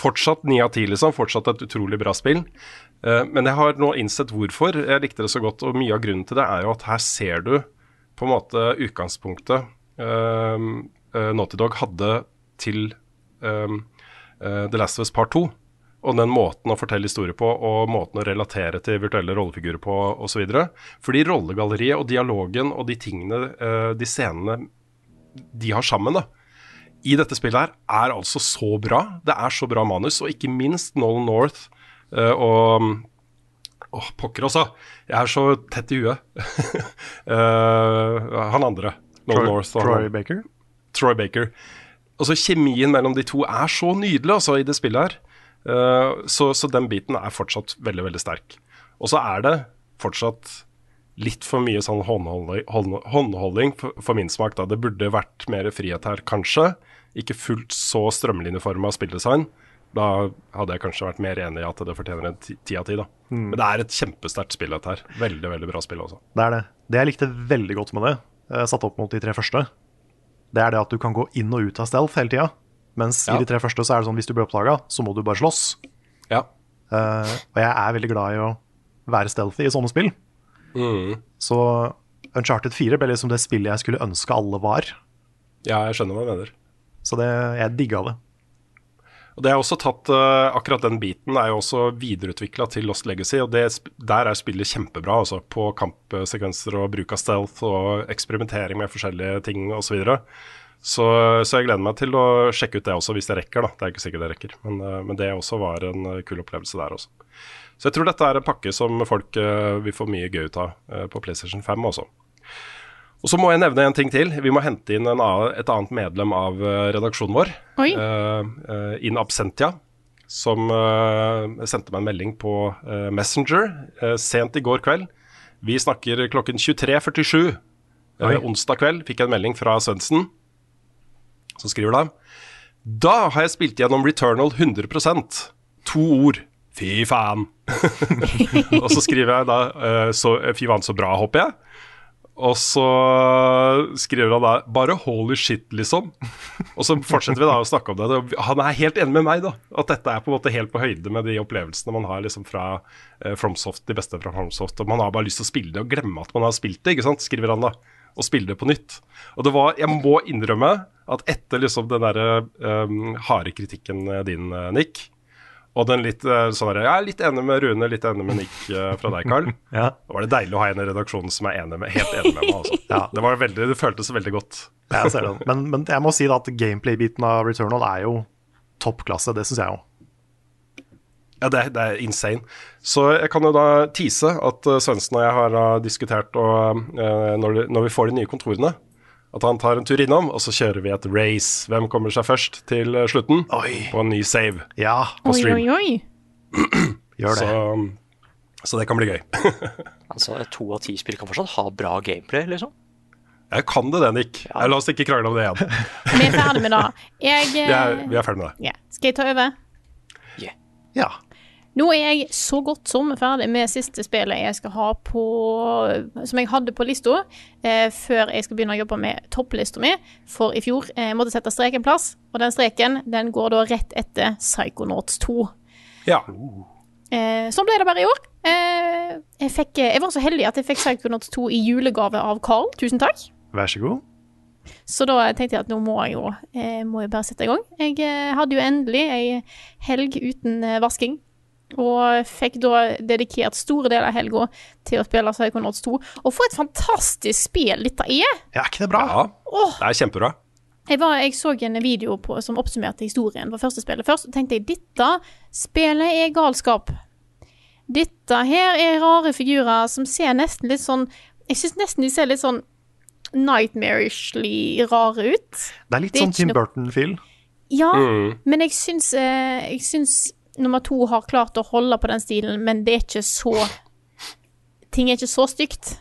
Fortsatt ni av ti, liksom. Fortsatt et utrolig bra spill. Eh, men jeg har nå innsett hvorfor jeg likte det så godt, og mye av grunnen til det er jo at her ser du på en måte utgangspunktet uh, Naughty Dog hadde til The Last of Us Part 2. Og den måten å fortelle historier på, og måten å relatere til virtuelle rollefigurer på osv. Fordi rollegalleriet og dialogen og de tingene, de scenene de har sammen, da, i dette spillet her er altså så bra. Det er så bra manus, og ikke minst Nolan North uh, og Åh, pokker også. Jeg er så tett i huet. uh, han andre. Nolan Troy, North. og Troy han- Baker. Troy Baker. Altså Kjemien mellom de to er så nydelig altså, i det spillet her. Uh, så, så den biten er fortsatt veldig, veldig sterk. Og så er det fortsatt litt for mye sånn håndholding, håndholding for, for min smak. Da. Det burde vært mer frihet her, kanskje. Ikke fullt så strømlinjeforma spilldesign. Da hadde jeg kanskje vært mer enig i at det fortjener en ti av ti. da. Men det er et kjempesterkt spill, dette her. Veldig, veldig bra spill også. Det er det. Det jeg likte veldig godt med det, eh, satt opp mot de tre første, det er det at du kan gå inn og ut av stealth hele tida. Mens Ja. i de tre første så er det sånn hvis du blir oppdaga, så må du bare slåss. Ja. Uh, og jeg er veldig glad i å være stealthy i sånne spill. Mm. Så Uncharted 4 ble liksom det spillet jeg skulle ønske alle var. ja, jeg skjønner hva du mener. Så det, jeg digga det. Og det er også tatt, uh, Akkurat den biten er jo også videreutvikla til Lost Legacy, og det, der er spillet kjempebra. altså På kampsekvenser og bruk av stealth og eksperimentering med forskjellige ting osv. Så, videre. så Så jeg gleder meg til å sjekke ut det også, hvis jeg rekker. da Det er ikke sikkert jeg rekker, men, uh, men det også var en eh, kul opplevelse der også. Så jeg tror dette er en pakke som folk uh, vil få mye gøy ut av på PlayStation 5 også. Og så må jeg nevne en ting til. Vi må hente inn en annen, et annet medlem av eh, redaksjonen vår. Oi. eh, eh, in absentia, som uh, sendte meg en melding på uh, Messenger sent i går kveld. Vi snakker klokken 23.47 Oi. eh, onsdag kveld. Fikk jeg en melding fra Svendsen, som skriver da Da har jeg spilt gjennom Returnal 100% To ord. Fy faen. og så skriver jeg da så, Fy faen, så bra, håper jeg. Og så skriver han da bare 'holy shit', liksom. Og så fortsetter vi da å snakke om det. Han er helt enig med meg, da. At dette er på en måte helt på høyde med de opplevelsene man har liksom fra eh, Fromsoft, de beste fra Fromsoft. Og man har bare lyst til å spille det og glemme at man har spilt det, ikke sant, skriver han da. Og spille det på nytt. Og det var, jeg må innrømme at etter liksom den derre um, harde kritikken eh, din, eh, Nick, og den litt eh, sånn Jeg er litt enig med Rune, litt enig med Nick eh, fra deg, Carl. Ja. Da var det deilig å ha en i redaksjonen som er enig med, helt enig med meg. Altså. Ja. det, var veldig, det føltes veldig godt. Jeg ser det. Men, men jeg må si da at gameplay-biten av Returnal er jo toppklasse. Det syns jeg jo. Ja, det, det er insane. Så jeg kan jo da tease at uh, Svendsen og jeg har diskutert og, når vi får de nye kontorene, at han tar en tur innom, og så kjører vi et race. Hvem kommer seg først til uh, slutten? Oi. På en ny save. Ja, På stream. oi, oi. oi. gjør det. Så, um, så det kan bli gøy. Altså, Et to av ti spill kan fortsatt ha bra gameplay, liksom. Jeg kan det, det, Nick. Ja. La oss ikke krangle om det igjen. Vi er ferdig med det. Jeg Vi er, eh, vi er ferdig med det. Yeah. Skal jeg ta over? Ja. Nå er jeg så godt som ferdig med siste spillet jeg skal ha på Som jeg hadde på lista eh, før jeg skal begynne å jobbe med topplista mi. For i fjor eh, jeg måtte sette strek en plass, og den streken den går da rett etter Psychonauts 2. Ja. Eh, sånn ble det bare i år. Eh, jeg, fikk, jeg var så heldig at jeg fikk Psychonauts 2 i julegave av Carl. Tusen takk. Vær så god. Så da tenkte jeg at nå må jeg jo eh, må jeg bare sette i gang. Jeg eh, hadde jo endelig ei helg uten eh, vasking. Og fikk da dedikert store deler av helga til å spille Psychonauts 2. Og for et fantastisk spill dette er! Ja, er ikke det bra? ja. Åh. Det er kjempebra. Jeg, var, jeg så en video på, som oppsummerte historien på første spillet først, og tenkte jeg dette spillet er galskap. Dette her er rare figurer som ser nesten litt sånn Jeg syns nesten de ser litt sånn nightmarishly rare ut. Det er litt Det er sånn Tim Burton-feel. Ja, Mm. men jeg syns, eh, jeg syns nummer to har klart å holde på den stilen, men det er ikke så Ting er ikke så stygt,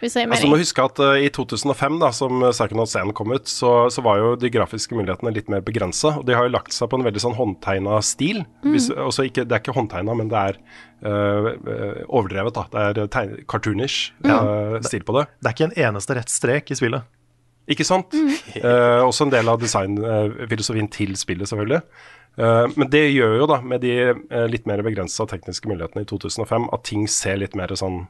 hvis jeg Altså, du må huske at uh, I 2005, da, som Psychonauts 1 kom ut, så, så var jo de grafiske mulighetene litt mer begrensa. Og de har jo lagt seg på en veldig sånn håndtegna stil. Hvis, også ikke, det er ikke håndtegna, men det er eh, eh, overdrevet. da. Det er cartoonish uh, stil på det. Det er ikke en eneste rett strek i spillet. Ikke sant? Eh, også en del av designfilosofien til spillet, selvfølgelig. Eh, men det gjør jo, da, med de eh, litt mer begrensa tekniske mulighetene i 2005, at ting ser litt mer sånn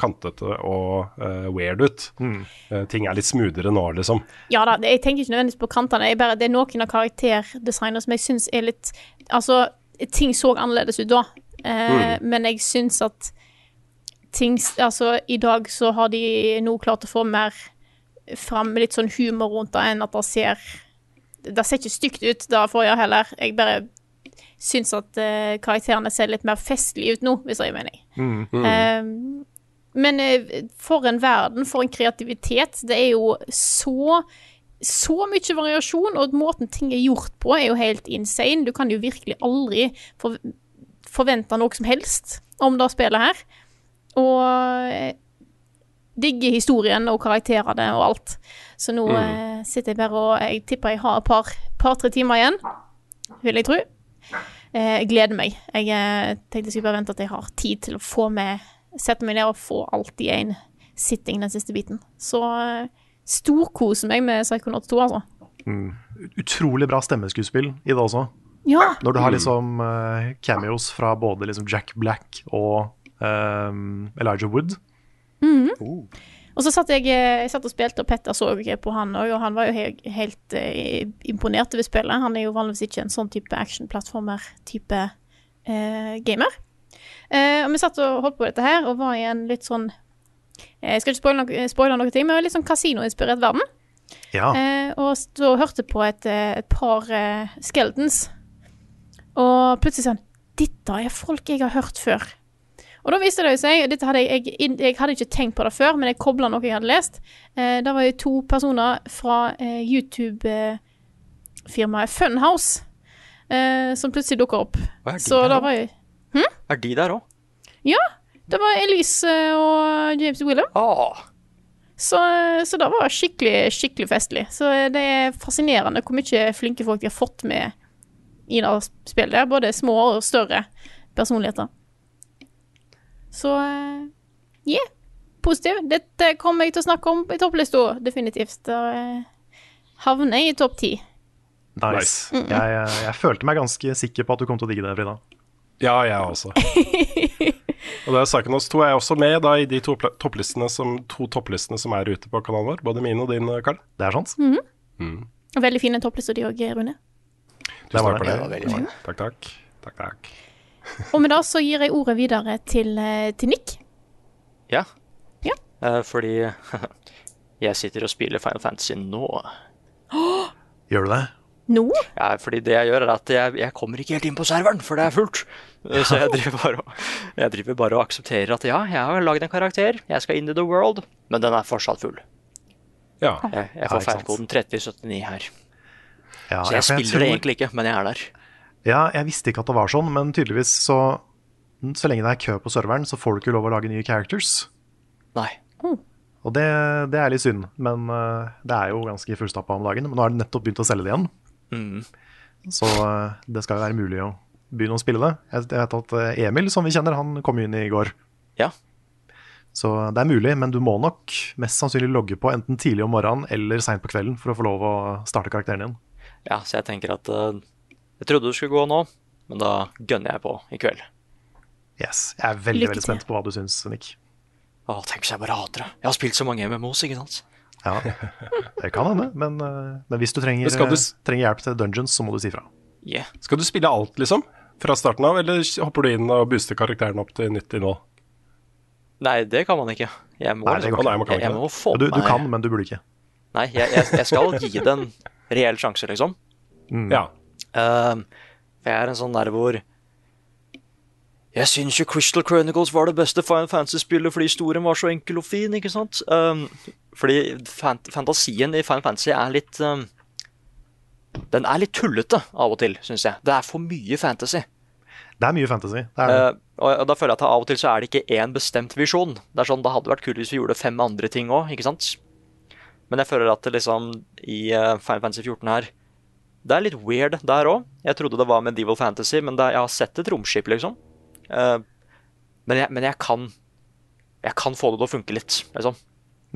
kantete og uh, weird ut. Eh, ting er litt smoothere nå, liksom. Ja da, jeg tenker ikke nødvendigvis på kantene. Jeg bare, det er noen av karakterdesignene som jeg syns er litt Altså, ting så annerledes ut da, eh, men jeg syns at ting Altså, i dag så har de nå klart å få mer fram litt sånn humor rundt det enn at det ser Det ser ikke stygt ut, det forrige heller. Jeg bare syns at uh, karakterene ser litt mer festlige ut nå, hvis jeg mener. Uh, men uh, for en verden, for en kreativitet. Det er jo så så mye variasjon, og måten ting er gjort på, er jo helt insane. Du kan jo virkelig aldri for, forvente noe som helst om det spillet her. Og digge digger historien og karakterene og alt. Så nå eh, sitter jeg bare og Jeg tipper jeg har et par, par-tre timer igjen, vil jeg tro. Eh, jeg gleder meg. Jeg eh, tenkte jeg skulle bare vente at jeg har tid til å få med Sette meg ned og få alt i én sitting den siste biten. Så eh, storkoser meg med Psychonauts 2, altså. Utrolig bra stemmeskuespill i det også. Ja. Når du har liksom uh, cameos fra både liksom Jack Black og um, Elijah Wood. Og så satt jeg, eh, jeg satt og spilte, og Petter så på han òg, og han var jo helt, helt eh, imponert over spillet. Han er jo vanligvis ikke en sånn type action-plattformer-type eh, gamer. Eh, og vi satt og holdt på dette her, og var i en litt sånn eh, Jeg skal ikke spoile noe, spoile noe ting, men litt sånn kasinoinspirert verden. Ja. Eh, og så hørte på et, eh, et par eh, skeletons. Og plutselig sånn Dette er folk jeg har hørt før. Og da viste det seg dette hadde jeg, jeg, jeg hadde ikke tenkt på det før, men jeg kobla noe jeg hadde lest. Eh, det var jo to personer fra eh, YouTube-firmaet Funhouse eh, som plutselig dukka opp. Hva er de Så der jo Er de der òg? Ja, det var Elise og James William. Ah, Så, så det var skikkelig, skikkelig festlig. Så det er fascinerende hvor mye flinke folk de har fått med i det spillet. Både små og større personligheter. Så eh, yeah, positiv. Dette kommer jeg til å snakke om i topplista, definitivt. Da eh, havner jeg i topp ti. Nice. Jeg, jeg, jeg følte meg ganske sikker på at du kom til å digge det, Frida. Ja, jeg også. og det er saken oss to er også med da, i de to, topplistene som, to topplistene som er ute på kanalen vår. Både min og din, Karl. Det er sant? Veldig fine topplister, de òg, Rune. Det var Tusen takk det. for det. Takk, takk. Takk, takk. Og med det så gir jeg ordet videre til, eh, til Nick. ja. Ja. Eh, fordi jeg sitter og spiller Final Fantasy nå. Gjør du det? Nå? Ja, fordi det jeg gjør, er at jeg, jeg kommer ikke helt inn på serveren, for det er fullt. Eh, Så jeg driver bare og, jeg driver bare og aksepterer at ja, jeg har lagd en karakter, jeg skal inn i the world, men den er fortsatt full. Ja. Jeg, jeg får feilkoden 3079 her. Ja, Så jeg jeg spiller tror- det egentlig ikke, men jeg er der. Ja, jeg visste ikke at det var sånn, men tydeligvis så Så lenge det er kø på serveren, så får du ikke lov å lage nye characters. Nei. Og det, det er litt synd, men eh, det er jo ganske fullstappa om dagen. Men nå har de nettopp begynt å selge det igjen, Mm. så eh, det skal jo være mulig å begynne å spille det. Jeg jeg vet at eh, Emil, som vi kjenner, han kom inn i går. Ja. Så det er mulig, men du må nok mest sannsynlig logge på enten tidlig om morgenen eller seint på kvelden for å få lov å starte karakteren din. ja, så jeg tenker at eh, Jeg trodde du skulle gå nå, men da gønner jeg på i kveld. Yes. Jeg er veldig veldig spent på hva du syns, Nick. Å, tenk hvis jeg bare hater det. Jeg har spilt så mange MMOs, ikke sant? Ja, det kan hende, men, eh, men hvis du trenger, Men du eh, trenger hjelp til dungeons, så må du si fra. Yeah. Skal du spille alt, liksom? Fra starten av, eller hopper du inn og booster karakteren opp til nytt nå? Nei, det kan man ikke. Jeg må, Nei, det kan, ikke. Nei, man kan jeg, ikke jeg må få Du, du meg kan, men du burde ikke. Nei, jeg, jeg, jeg skal gi det en reell sjanse, liksom. Ja. Ehm, jeg er en sånn der hvor Jeg syns jo Crystal Chronicles var det beste Final Fantasy-spillet fordi historien var så enkel og fin, ikke sant? Um, fordi fant fantasien i Final Fantasy er litt um, Den er litt tullete av og til, syns jeg. Det er for mye fantasy. Det er mye fantasy. Det er det. Uh, og da føler jeg at av og til så er det ikke én bestemt visjon. Det er sånn, Det hadde vært kult hvis vi gjorde fem andre ting òg? Men jeg føler at det liksom i eh, Final Fantasy 14 her Det er litt weird der òg. Jeg trodde det var Medieval Fantasy, men det, jeg har sett et romskip, liksom. Uh, men, jeg, men jeg kan Jeg kan få det til å funke litt, liksom.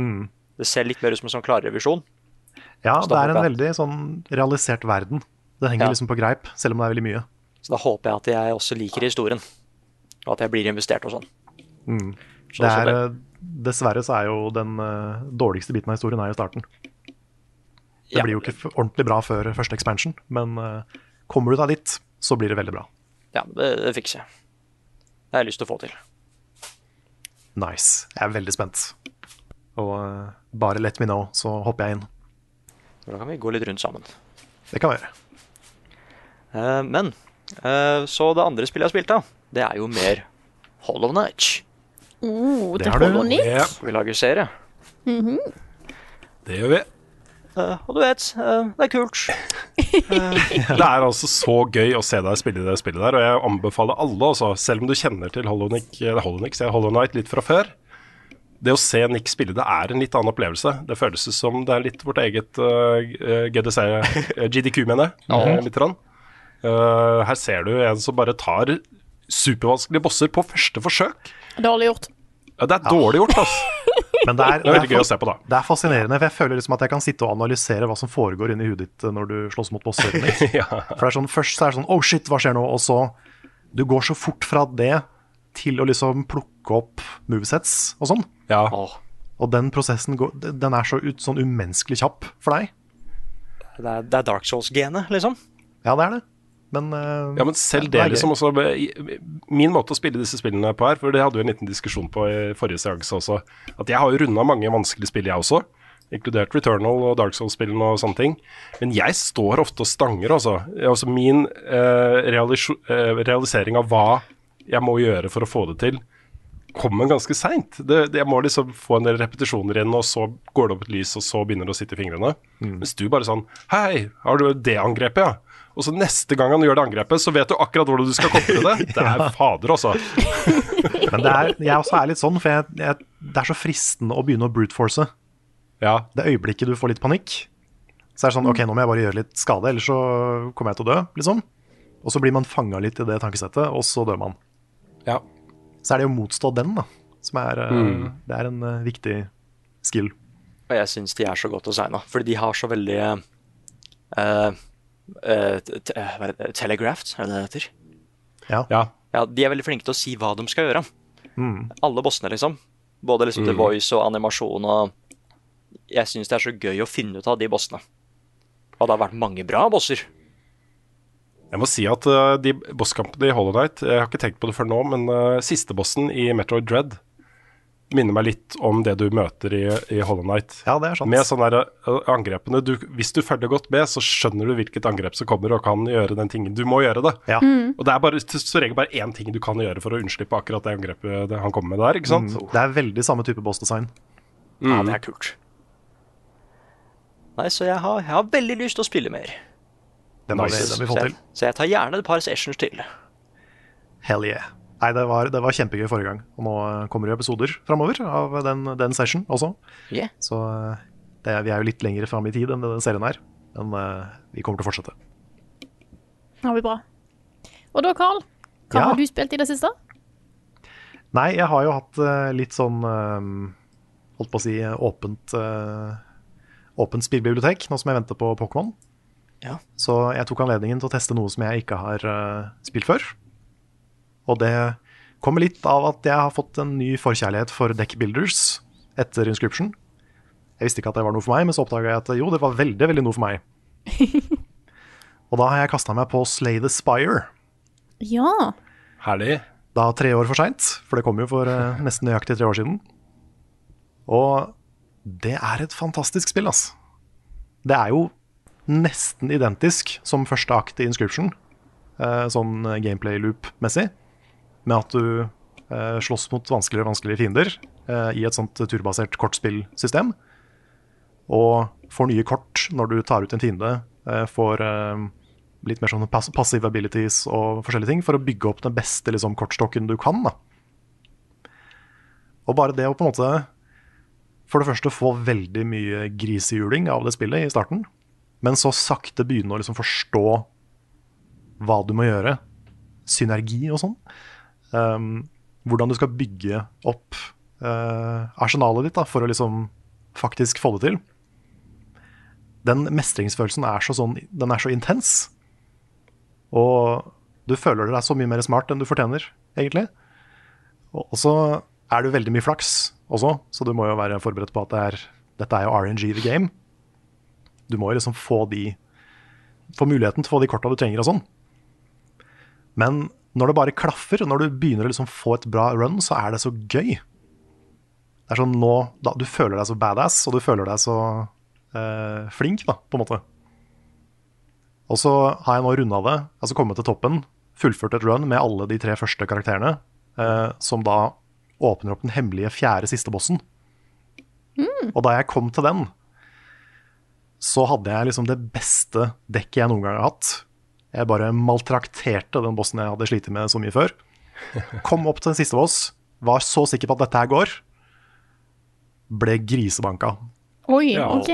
Mm. Det ser litt mer ut som en sånn klarrevisjon. Ja, det er en jeg- veldig sånn realisert verden. Det henger Ja. liksom på greip, selv om det er veldig mye. Så da håper jeg at jeg også liker historien. Og at jeg blir investert og sånn. Mm. Så- Det er, eh, dessverre så er jo den uh, dårligste biten av historien er jo starten. Det Ja. blir jo ikke ordentlig bra før første expansion, men eh, kommer du deg dit, så blir det veldig bra. Ja, det, det fikser jeg. Det har jeg lyst til å få til. Nice. Jeg er veldig spent. Og eh, bare let me know, så hopper jeg inn. Da kan vi gå litt rundt sammen. Det kan vi gjøre. Uh, men uh, så det andre spillet jeg har spilt, da, det er jo mer Hollow Night. Oh, Det det har du. holder nytt. Ja, Vi lager serie. det gjør vi. Eh, og du vet, eh, det er kult. Det er altså så gøy å se deg spille det spillet der, og jeg anbefaler alle, også, selv om du kjenner til Hollow, Nick, eh, Hollow, Nick, Hollow Knight litt fra før. Det å se Nick spille det er en litt annen opplevelse. Det føles som det er litt vårt eget uh, GDC, eh, GDQ, mener jeg. eh, litt grann. Eh, her ser du en som bare tar supervanskelige bosser på første forsøk. Dårlig gjort. Ja, det er dårlig gjort, altså. Men det er, Det er det gøy er, å se på, da. det er fascinerende, for jeg føler liksom at jeg kan sitte og analysere hva som foregår inni huet ditt eh, når du slåss mot bosser. Nick. ja. For det er sånn, Først så er det sånn Oh shit, hva skjer nå? Og så Du går så fort fra det til å liksom plukke opp movesets og sånn. ja. Og den prosessen går, den er så ut, sånn umenneskelig kjapp for deg. det, er, det er Dark Souls-genet, liksom. Ja, det er det. Men, uh, Ja, men selv det det, er liksom også Min måte å spille disse spillene på her, for det hadde vi en liten diskusjon på i forrige seanse også, at jeg har jo runda mange vanskelige spill, jeg også. Inkludert Returnal og Dark Souls-spillene og sånne ting. Men jeg står ofte og stanger, altså. altså min uh, realis uh, realisering av hva jeg må gjøre for å få det til, kommer ganske seint. Jeg må liksom få en del repetisjoner inn, og så går det opp et lys, og så begynner det å sitte i fingrene. Mens du bare sånn Hei, har du det angrepet, ja? Og så neste gang han gjør det angrepet, så vet du akkurat hvordan du skal kontre det. Det er fader, altså. men det er, jeg også er litt sånn, for jeg, jeg, det er så fristende å begynne å brute force. Ja. Det øyeblikket du får litt panikk, så er det sånn OK, nå må jeg bare gjøre litt skade, ellers så kommer jeg til å dø, liksom. Og så blir man fanga litt i det tankesettet, og så dør man. ja. Så er det å motstå den, da, som er, mm. det er en eh, viktig skill. Og jeg syns de er så godt designa, fordi de har så veldig eh, det, Telegraphed, er det det heter? Ja. ja. Ja, De er veldig flinke til å si hva de skal gjøre. Mm. Alle bossene, liksom. Både liksom til voice og animasjon og Jeg syns det er så gøy å finne ut av de bossene. Og det har vært mange bra bosser. Jeg må si at uh, de bosskampene i Hollow Night Jeg har ikke tenkt på det før nå, men uh, siste bossen i Metroid Dread minner meg litt om det du møter i, i Hollow Knight. Ja, det er sant. Med sånne der, uh, angrepene du, Hvis du følger godt med, så skjønner du hvilket angrep som kommer, og kan gjøre den tingen du må gjøre det. Ja. Og det er bare, til som regel bare én ting du kan gjøre for å unnslippe akkurat det angrepet det han kommer med der. ikke sant? Mm. Det er veldig samme type boss-design. Mm. Ja, det er kult. Nei, så jeg har, jeg har veldig lyst til å spille mer. Den har vi, Nice. den har vi Så jeg, til. så jeg tar gjerne et par sessions til. Hell yeah. Nei, det var, det var kjempegøy forrige gang. Og nå eh, kommer det episoder framover av den, den session også. Yeah. Så eh, det, vi er jo litt lenger fram i tid enn det serien er. Men eh, vi kommer til å fortsette. Det blir bra. Og da, Carl, hva Ja. har du spilt i det siste? Nei, jeg har jo hatt litt sånn eh, Holdt på å si åpent Åpent spillbibliotek, nå som jeg venter på Pokémon. Ja. Så jeg tok anledningen til å teste noe som jeg ikke har spilt før. Og det kommer litt av at jeg har fått en ny forkjærlighet for deck builders etter Inscription. Jeg visste ikke at det var noe for meg, men så oppdaga jeg at jo, det var veldig veldig noe for meg. og da har jeg kasta meg på Slay the Spire. Ja. Herlig. Da tre år for seint, for det kom jo for eh, nesten nøyaktig tre år siden. Og det er et fantastisk spill, altså. Det er jo nesten identisk som første akt i Inscription, eh, sånn gameplay loop-messig, med at du eh, slåss mot vanskeligere og vanskeligere fiender eh, i et sånt turbasert kortspillsystem. Og får nye kort når du tar ut en fiende, eh, får litt mer sånn pass passive abilities og forskjellige ting for å bygge opp den beste liksom, kortstokken du kan. Da. Og bare det å på en måte for det første få veldig mye grisehjuling av det spillet i starten, men så sakte begynne å liksom forstå hva du må gjøre, synergi og sånn. Um, hvordan du skal bygge opp uh, arsenalet ditt da, for å liksom faktisk få det til. Den mestringsfølelsen er så, sånn, den er så intens. Og du føler deg så mye mer smart enn du fortjener, egentlig. Og så er det veldig mye flaks også, så du må jo være forberedt på at det er, dette er jo RNG the game. Du må jo liksom få de Få muligheten til å få de korta du trenger og sånn. Men når det bare klaffer, når du begynner å liksom få et bra run, så er det så gøy. Det er sånn nå da, Du føler deg så badass, og du føler deg så eh, flink, da, på en måte. Og så har jeg nå runda det, altså kommet til toppen, fullført et run med alle de tre første karakterene, eh, som da åpner opp den hemmelige fjerde siste bossen. Og da jeg kom til den, så hadde jeg liksom det beste dekket jeg noen gang har hatt. Jeg bare maltrakterte den bossen jeg hadde slitt med så mye før. Kom opp til den siste boss, var så sikker på at dette her går. Ble grisebanka. Oi, Ja. OK.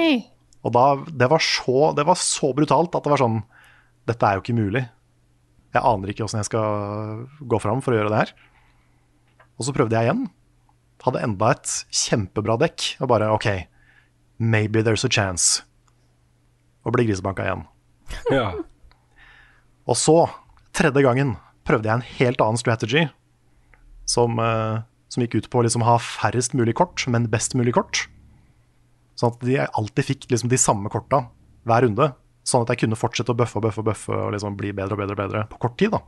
Og da, det, var så, det var så brutalt at det var sånn Dette er jo ikke mulig. Jeg aner ikke åssen jeg skal gå fram for å gjøre det her. Og så prøvde jeg igjen. Hadde enda et kjempebra dekk. Og bare OK, maybe there's a chance. Og ble grisebanka igjen. Ja. Og så, tredje gangen, prøvde jeg en helt annen strategy. Som, uh, som gikk ut på å liksom ha færrest mulig kort, men best mulig kort. Sånn at de alltid fikk liksom de samme korta hver runde. Sånn at jeg kunne fortsette å bøffe og bøffe og bøffe og liksom bli bedre og bedre og bedre på kort tid. da.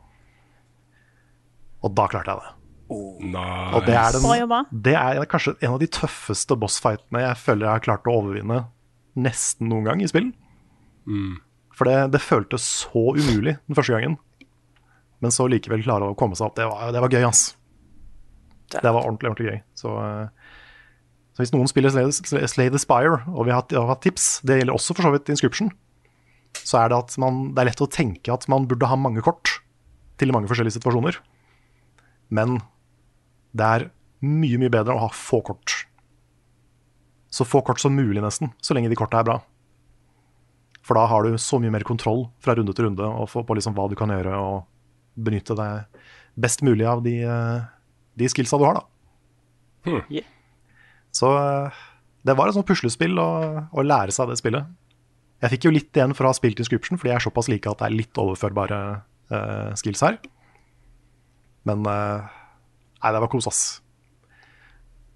Og da klarte jeg det. Nice. Og det er, den, det er kanskje en av de tøffeste bossfightene jeg føler jeg har klart å overvinne nesten noen gang i spill. For det, det føltes så umulig den første gangen. Men så likevel klare å komme seg opp. Det var, det var gøy, ass. Det var ordentlig, ordentlig gøy. Så, eh, så hvis noen spiller Slay, Slay- the Spire, og vi har hatt tips, det gjelder også for så vidt Inscription, så er det at man, det er lett å tenke at man burde ha mange kort til mange forskjellige situasjoner. Men det er mye, mye bedre å ha få kort. Så få kort som mulig, nesten, så lenge de korta er bra. For da har du så mye mer kontroll fra runde til runde og få- på liksom hva du kan gjøre, og benytte deg best mulig av de, eh, de skillsa du har, da. Hmm. Yeah. Så eh, det var et sånt puslespill å, å lære seg det spillet. Jeg fikk jo litt igjen for å ha spilt Inscription, fordi jeg er såpass like at det er litt overførbare uh, skills her. Men uh, nei, det var kos, ass.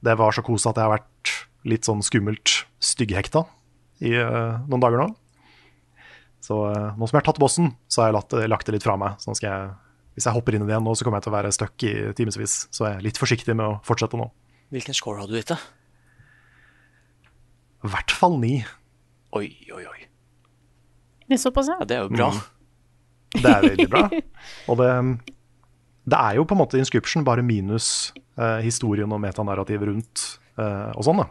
Det var så kos at jeg har vært litt sånn skummelt stygghekta i uh, noen dager nå. Så eh, nå som jeg har tatt bossen, så har jeg latt, lagt det litt fra meg. Så nå skal jeg, hvis jeg hopper inn i det igjen nå, så kommer jeg til å være stuck i timevis. Så jeg er litt forsiktig med å fortsette nå. Hvilken score hadde du gitt det? I hvert fall ni. Oi, oi, oi. Det er såpass, ja. Ja, det er jo bra. Det er veldig bra. Og det, det er jo på en måte Inscription, bare minus eh, historien og metanarrativet rundt eh, og sånn. da.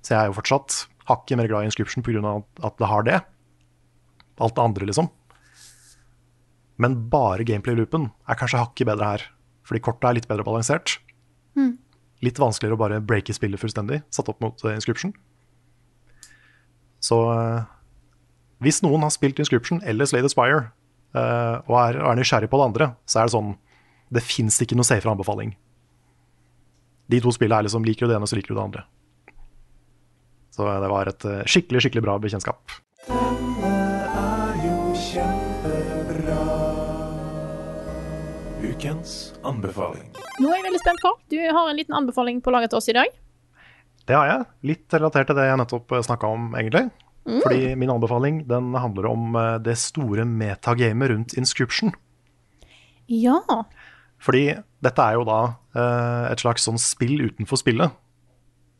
Så jeg er jo fortsatt hakket mer glad i Inscription pga. at det har det. Alt det andre, liksom. Men bare gameplay-loopen er kanskje hakket bedre her. Fordi kortet er litt bedre balansert. Litt vanskeligere å bare breake spillet fullstendig, satt opp mot eh, Inscription. Så eh, hvis noen har spilt Inscription eller Slay the Spire, uh, og er, er nysgjerrig på det andre, så er det sånn Det fins ikke noe safer anbefaling. De to spillene er liksom liker du det ene, så liker du det andre. Så det var et skikkelig, skikkelig bra bekjentskap. Ukens anbefaling. Nå er jeg veldig spent, på. Du har en liten anbefaling på laget til oss i dag. Det har jeg. Litt relatert til det jeg nettopp snakka om, egentlig. Fordi min anbefaling den handler om eh, det store metagamet rundt inscription. Ja. Fordi dette er jo da eh, et slags sånn spill utenfor spillet.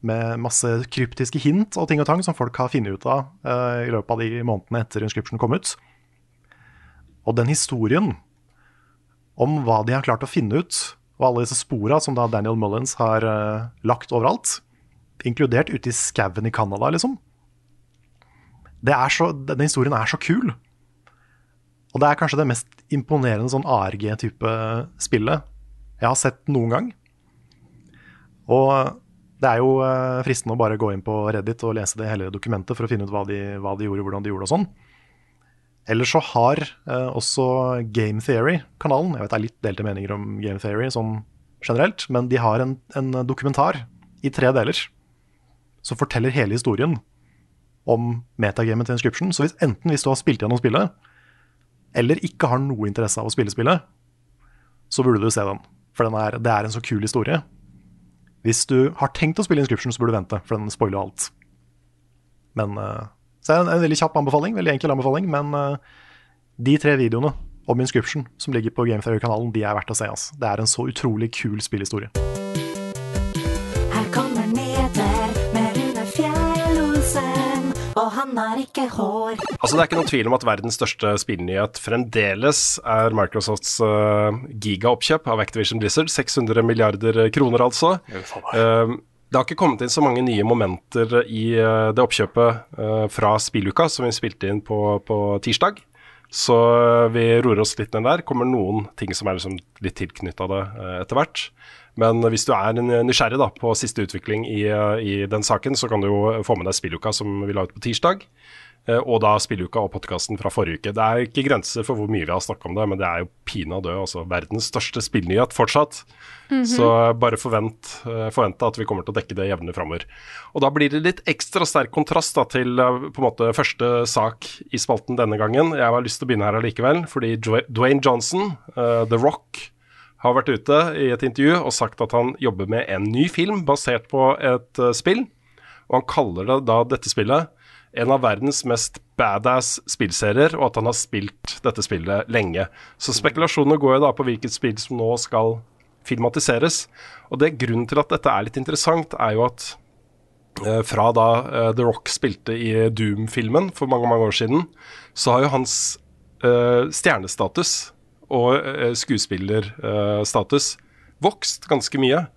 Med masse kryptiske hint og ting og tang som folk har funnet ut av eh, i løpet av de månedene etter inscription kom ut. Og den historien om hva de har klart å finne ut, og alle disse spora som da Daniel Mullins har uh, lagt overalt, inkludert ute i skauen i Canada, liksom. Så, denne historien er så kul. Og det er kanskje det mest imponerende sånn ARG-type spillet jeg har sett noen gang. Og det er jo eh, fristende å bare gå inn på Reddit og lese det hele dokumentet for å finne ut hva de, hva de gjorde, hvordan de gjorde og sånn. Ellers så har eh, også Game Theory-kanalen Jeg vet det er litt delte meninger om Game Theory sånn generelt, men de har en, en dokumentar i tre deler som forteller hele historien om metagamet til Inscription. Så hvis, enten hvis du har spilt gjennom spillet, eller ikke har noe interesse av å spille spillet, så burde du se den. For den er, det er en så kul historie. Hvis du har tenkt å spille Inscription, så burde du vente, for den spoiler alt. Men eh, Så er det en, en veldig kjapp anbefaling, veldig enkel anbefaling, men uh, de tre videoene om Inscription som ligger på Game Theory-kanalen, de er verdt å se. Altså. Det er en så utrolig kul spillhistorie. Her kommer Neder med Rune Fjell-Olsen, og han har ikke hår. Altså Det er ikke noen tvil om at verdens største spillnyhet fremdeles er Microsofts uh, gigaoppkjøp av Activision Blizzard. 600 milliarder kroner, altså. Uh, det har ikke kommet inn så mange nye momenter i uh, det oppkjøpet uh, fra spilluka som vi spilte inn på, på tirsdag. Så uh, vi roer oss litt ned der. Kommer noen ting som er liksom litt tilknytta det etter hvert. Men hvis du er nysgjerrig da, på siste utvikling i, i den saken, så kan du jo få med deg spilluka som vi la ut på tirsdag. Uh, og da spilluka og podkasten fra forrige uke. Det er ikke grenser for hvor mye vi har snakka om det, men det er jo pinadø altså verdens største spillnyhet fortsatt. Så bare forvent, forvent, forvente at vi kommer til å dekke det jevnlig framover. Og da blir det litt ekstra sterk kontrast da, til på en måte første sak i spalten denne gangen. Jeg har lyst til å begynne her allikevel, fordi Dwayne Dwayne Johnson, uh, The Rock, har vært ute i et intervju og sagt at han jobber med en ny film basert på et uh, spill. Og han kaller det da dette spillet en av verdens mest badass spillserier, og at han har spilt dette spillet lenge. Så spekulasjonene går jo da på hvilket spill som nå skal filmatiseres. Og det Grunnen til at dette er litt interessant, er jo at eh, fra da eh, The Rock spilte i Doom-filmen for mange mange år siden, så har jo hans eh, stjernestatus og uh, skuespillerstatus vokst ganske mye.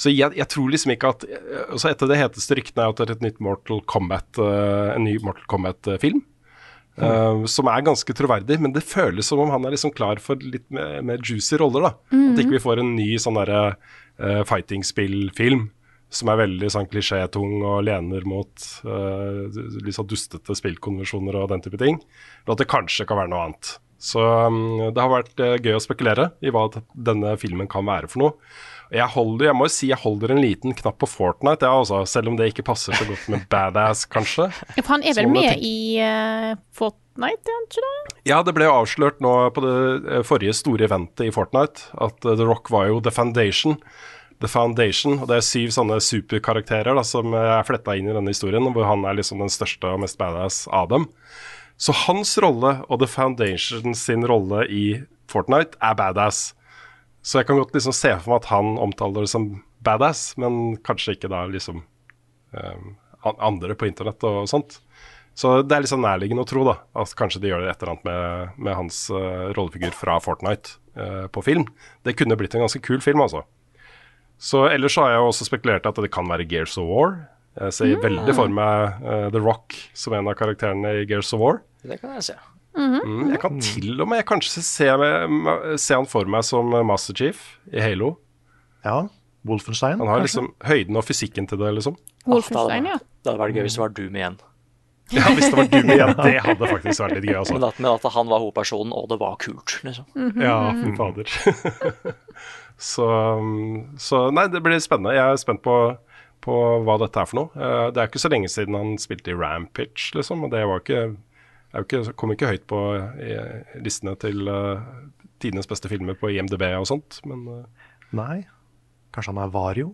Så jeg, jeg, tror liksom ikke at altså Et av de heteste ryktene er at det er et nytt Mortal Kombat, uh, en ny Mortal Kombat-film. Uh, som er ganske troverdig, men det føles som om han er liksom klar for litt mer, mer juicy roller. da Mhm. At ikke vi får en ny sånn derre uh, fighting-spill-film som er veldig sånn klisjétung og lener mot uh, sånn dustete spillkonvensjoner og den type ting. Og at det kanskje kan være noe annet. Så um, det har vært uh, gøy å spekulere i hva denne filmen kan være for noe. Jeg, holder, jeg må jo si jeg holder en liten knapp på Fortnite, ja, også, selv om det ikke passer så godt med Badass, kanskje. Ja, For han er vel med i uh, Fortnite, er ikke det? Ja, det ble jo avslørt nå på det eh, forrige store eventet i Fortnite at uh, The Rock var jo The Foundation. The Foundation, og Det er syv sånne superkarakterer da, som er fletta inn i denne historien, hvor han er liksom den største og mest badass av dem. Så hans rolle og The Foundation sin rolle i Fortnite er badass. Så jeg kan godt liksom se for meg at han omtaler det som badass, men kanskje ikke da liksom um, andre på internett og sånt. Så det er sånn nærliggende å tro da, at kanskje de gjør et eller annet med, med hans uh, rollefigur fra Fortnite uh, på film. Det kunne blitt en ganske kul film, altså. Så ellers så har jeg også spekulert at det kan være Gears of War. Jeg ser veldig for meg uh, The Rock som en av karakterene i Gears of War. Det kan jeg se. Mm, jeg kan til og med kanskje se, med, se han for meg som eh, Master Chief i Halo. Ja, Wolfenstein, Han har kanskje? liksom høyden og fysikken til det, liksom. Wolfenstein, ja. Det hadde vært gøy hvis det var Doom igjen. Ja, hvis det var Doom igjen, det hadde faktisk vært litt gøy. Altså. Men at, men at han var hovedpersonen, og det var kult, liksom. Ja, fy fader. så, um, så nei, det blir spennende. Jeg er spent på, på hva dette er for noe. Eh, det er ikke så lenge siden han spilte i Rampage, liksom. Og det var ikke, er jo ikke, kom ikke høyt på eh, listene til uh, tidenes beste filmer på IMDb og sånt, men uh, Nei. Kanskje han er Vario?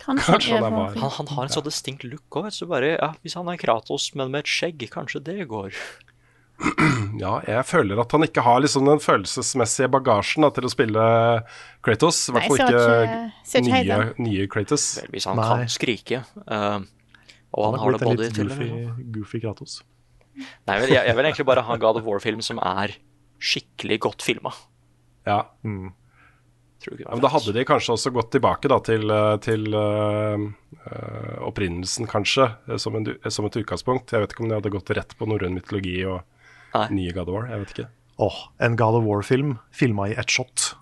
Kanskje, Kanskje han er vario. var. Han, han har en så distinkt look òg. Ja, hvis han er Kratos, men med et skjegg, kanskje det går. ja, jeg føler at han ikke har liksom den følelsesmessige bagasjen da, til å spille Kratos. I hvert fall ikke, ikke- nye, nye Kratos. Vel, hvis han Nei. kan skrike. Uh, og han, Han har har det litt til goofy, goofy Kratos. Nei, men jeg, jeg vil egentlig bare ha en God of War-film som er skikkelig godt filma. Ja. Tror du ikke det Ja, men da hadde de kanskje også gått tilbake da, til, eh, til uh, uh, opprinnelsen, kanskje, som, en, som et utgangspunkt. Jeg vet ikke om de hadde gått rett på norrøn mytologi og Nei. nye God of War. Jeg vet ikke. Åh, en God of War-film filma i ett shot.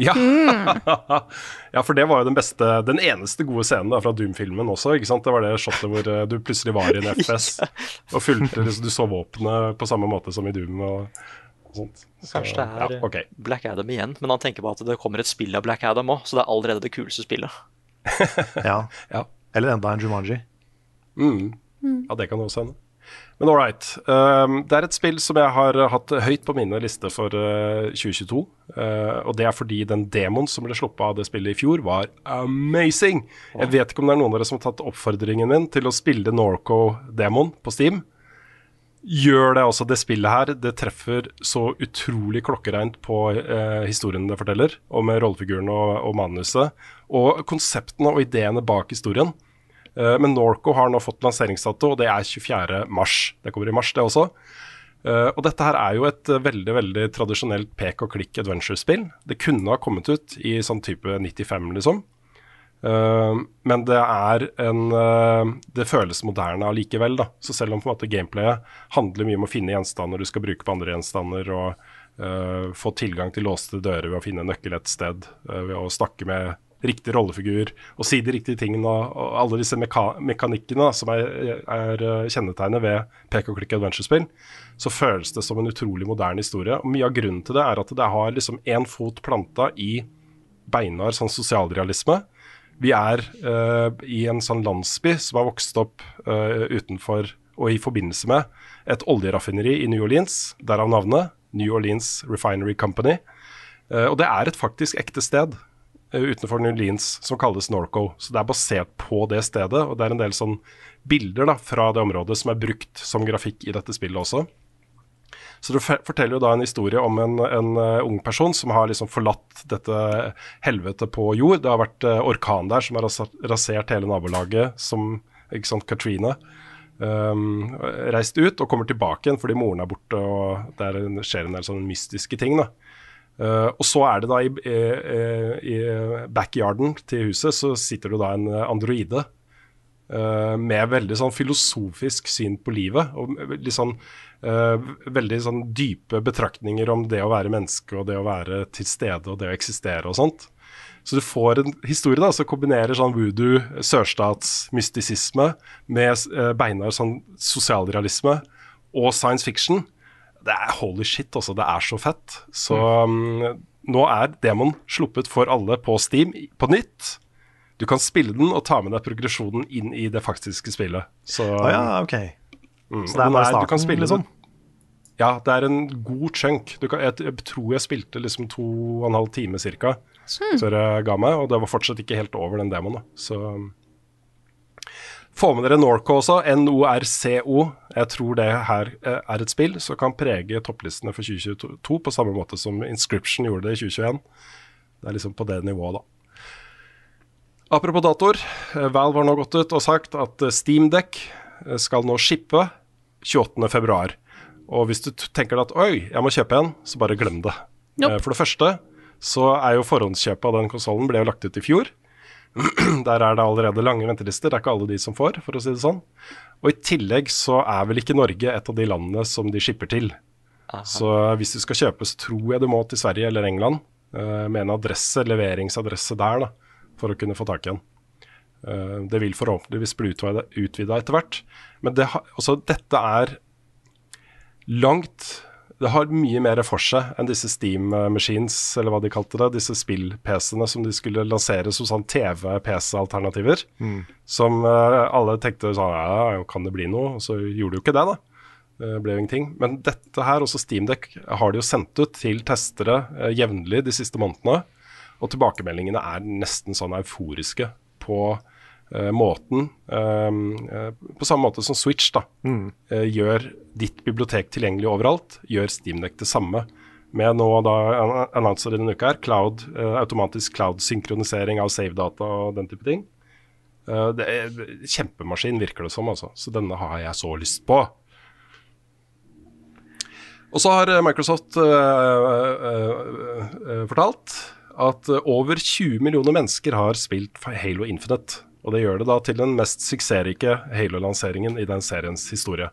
Ja. ja, for det var jo den beste, den eneste gode scenen da, fra Doom-filmen også. ikke sant? Det var det shotet hvor eh, du plutselig var i en FPS og fulgte, liksom, du så våpenet på samme måte som i Doom og, og sånt. Så, Kanskje det er ja, okay. Black Adam igjen, men han tenker på at det kommer et spill av Black Adam òg, så det er allerede det kuleste spillet. Ja. Ja. Eller enda en Jumanji. Mm. Ja, det kan også hende. Men all right. Um, det er et spill som jeg har hatt høyt på min liste for uh, 2022. Uh, og det er fordi den demoen som ble sluppet av det spillet i fjor, var amazing. Jeg vet ikke om det er noen av dere som har tatt oppfordringen min til å spille Norco-demoen på Steam. Gjør det også. Det spillet her det treffer så utrolig klokkereint på eh, historien det forteller, og med rollefigurene og, og manuset. Og konseptene og ideene bak historien. Eh, men Norco har nå fått lanseringsdato, og det er 24. mars. Det kommer i mars, det også. Eh, og dette her er jo et eh, veldig veldig tradisjonelt pek og klikk adventure-spill. Det kunne ha kommet ut i sånn type 95, liksom. Men det er en Det føles moderne allikevel, da. Så selv om på en måte gameplayet handler mye om å finne gjenstander du skal bruke på andre gjenstander, og uh, få tilgang til låste dører ved å finne nøkkel et sted, uh, ved å snakke med riktig rollefigur og si de riktige tingene, og, alle disse meka mekanikkene som er, er eh, kjennetegnet ved pek og klikk adventure-spill, så føles det som en utrolig moderne historie. Og Mye av grunnen til det er at det har liksom én fot planta i beinhard sånn sosialrealisme. Vi er uh, i en sånn landsby som har vokst opp uh, utenfor og i forbindelse med et oljeraffineri i New Orleans, derav navnet New Orleans Refinery Company. Uh, og det er et faktisk ekte sted utenfor New Orleans som kalles Norco. Så det er basert på det stedet, og det er en del sånn bilder da, fra det området som er brukt som grafikk i dette spillet også. Så det forteller jo da en historie om en, en eh, ung person som har liksom forlatt dette helvetet på jord. Det har vært eh, orkan der som har rasert hele nabolaget, som ikke sant, Katrina. Um, reist ut og kommer tilbake igjen fordi moren er borte og det er skjer en del sånne mystiske ting. da. Eh, og så er det da i, i, i backyarden til huset så sitter det da en androide uh, med veldig sånn filosofisk syn på livet. Og veldig sånn, uh, veldig sånn dype betraktninger om det å være menneske og det å være til stede og det å eksistere og sånt. Så du får en historie da, som kombinerer sånn voodoo, sørstatsmystisisme med eh, beinhard sånn sosialrealisme og science fiction. Det er holy shit, altså. Det er så fett. Så mm, nå er demon sluppet for alle på Steam på nytt. Du kan spille den og ta med deg progresjonen inn i det faktiske spillet. Så, oh, ja, okay. mm, Så det er bare bare du kan starten, spille liksom? den. Ja, det er en god chunk. Du kan, jeg, jeg tror jeg spilte liksom to og en halv time cirka, før det ga meg, og det var fortsatt ikke helt over den demoen. Da. Så få med dere Norco også, NORCO. Jeg tror det her eh, er et spill som kan prege topplistene for 2022 på samme måte som Inscription gjorde det i 2021. Det er liksom på det nivået, da. Apropos datoer. eh, Valve har nå gått ut og sagt at eh, Steamdeck skal nå shippe 28.2. Og hvis du tenker deg at oi, jeg må kjøpe en, så bare glem det. Nope. For det første så er jo forhåndskjøpet av den konsollen ble jo lagt ut i fjor. Der er det allerede lange ventelister. Det er ikke alle de som får, for å si det sånn. Og i tillegg så er vel ikke Norge et av de landene som de skipper til. Så hvis du skal kjøpe, så tror jeg du må til Sverige eller England eh, med en adresse, leveringsadresse der, da, for å kunne få tak i den. Eh, det vil forhåpentligvis bli utvida etter hvert. Men det, ha- altså, dette er langt Det har mye mer for seg enn disse Steam Machines, eller hva de kalte det. Disse spill-PC-ene som de skulle lansere som sånn TV-PC-alternativer. Som eh, alle tenkte sånn Ja, kan det bli noe? Og så gjorde det jo ikke det, da. Det ble jo ingenting. Men dette her, også Steamdeck, har de jo sendt ut til testere eh, jevnlig de siste månedene. Og tilbakemeldingene er nesten sånn euforiske på eh, måten eh, eh, På samme måte som Switch da, eh, gjør ditt bibliotek tilgjengelig overalt, gjør Steamdeck det samme. Med nå da an- annonser denne uka her, cloud, eh, automatisk cloud-synkronisering av save-data og den type ting. Eh, det er kjempemaskin, virker det som, altså. Så denne har jeg så lyst på. Og så har eh, Microsoft uh, uh, uh, fortalt at over 20 millioner mennesker har spilt Halo Infinite. Og det gjør det da til den mest suksessrike Halo-lanseringen i den seriens historie.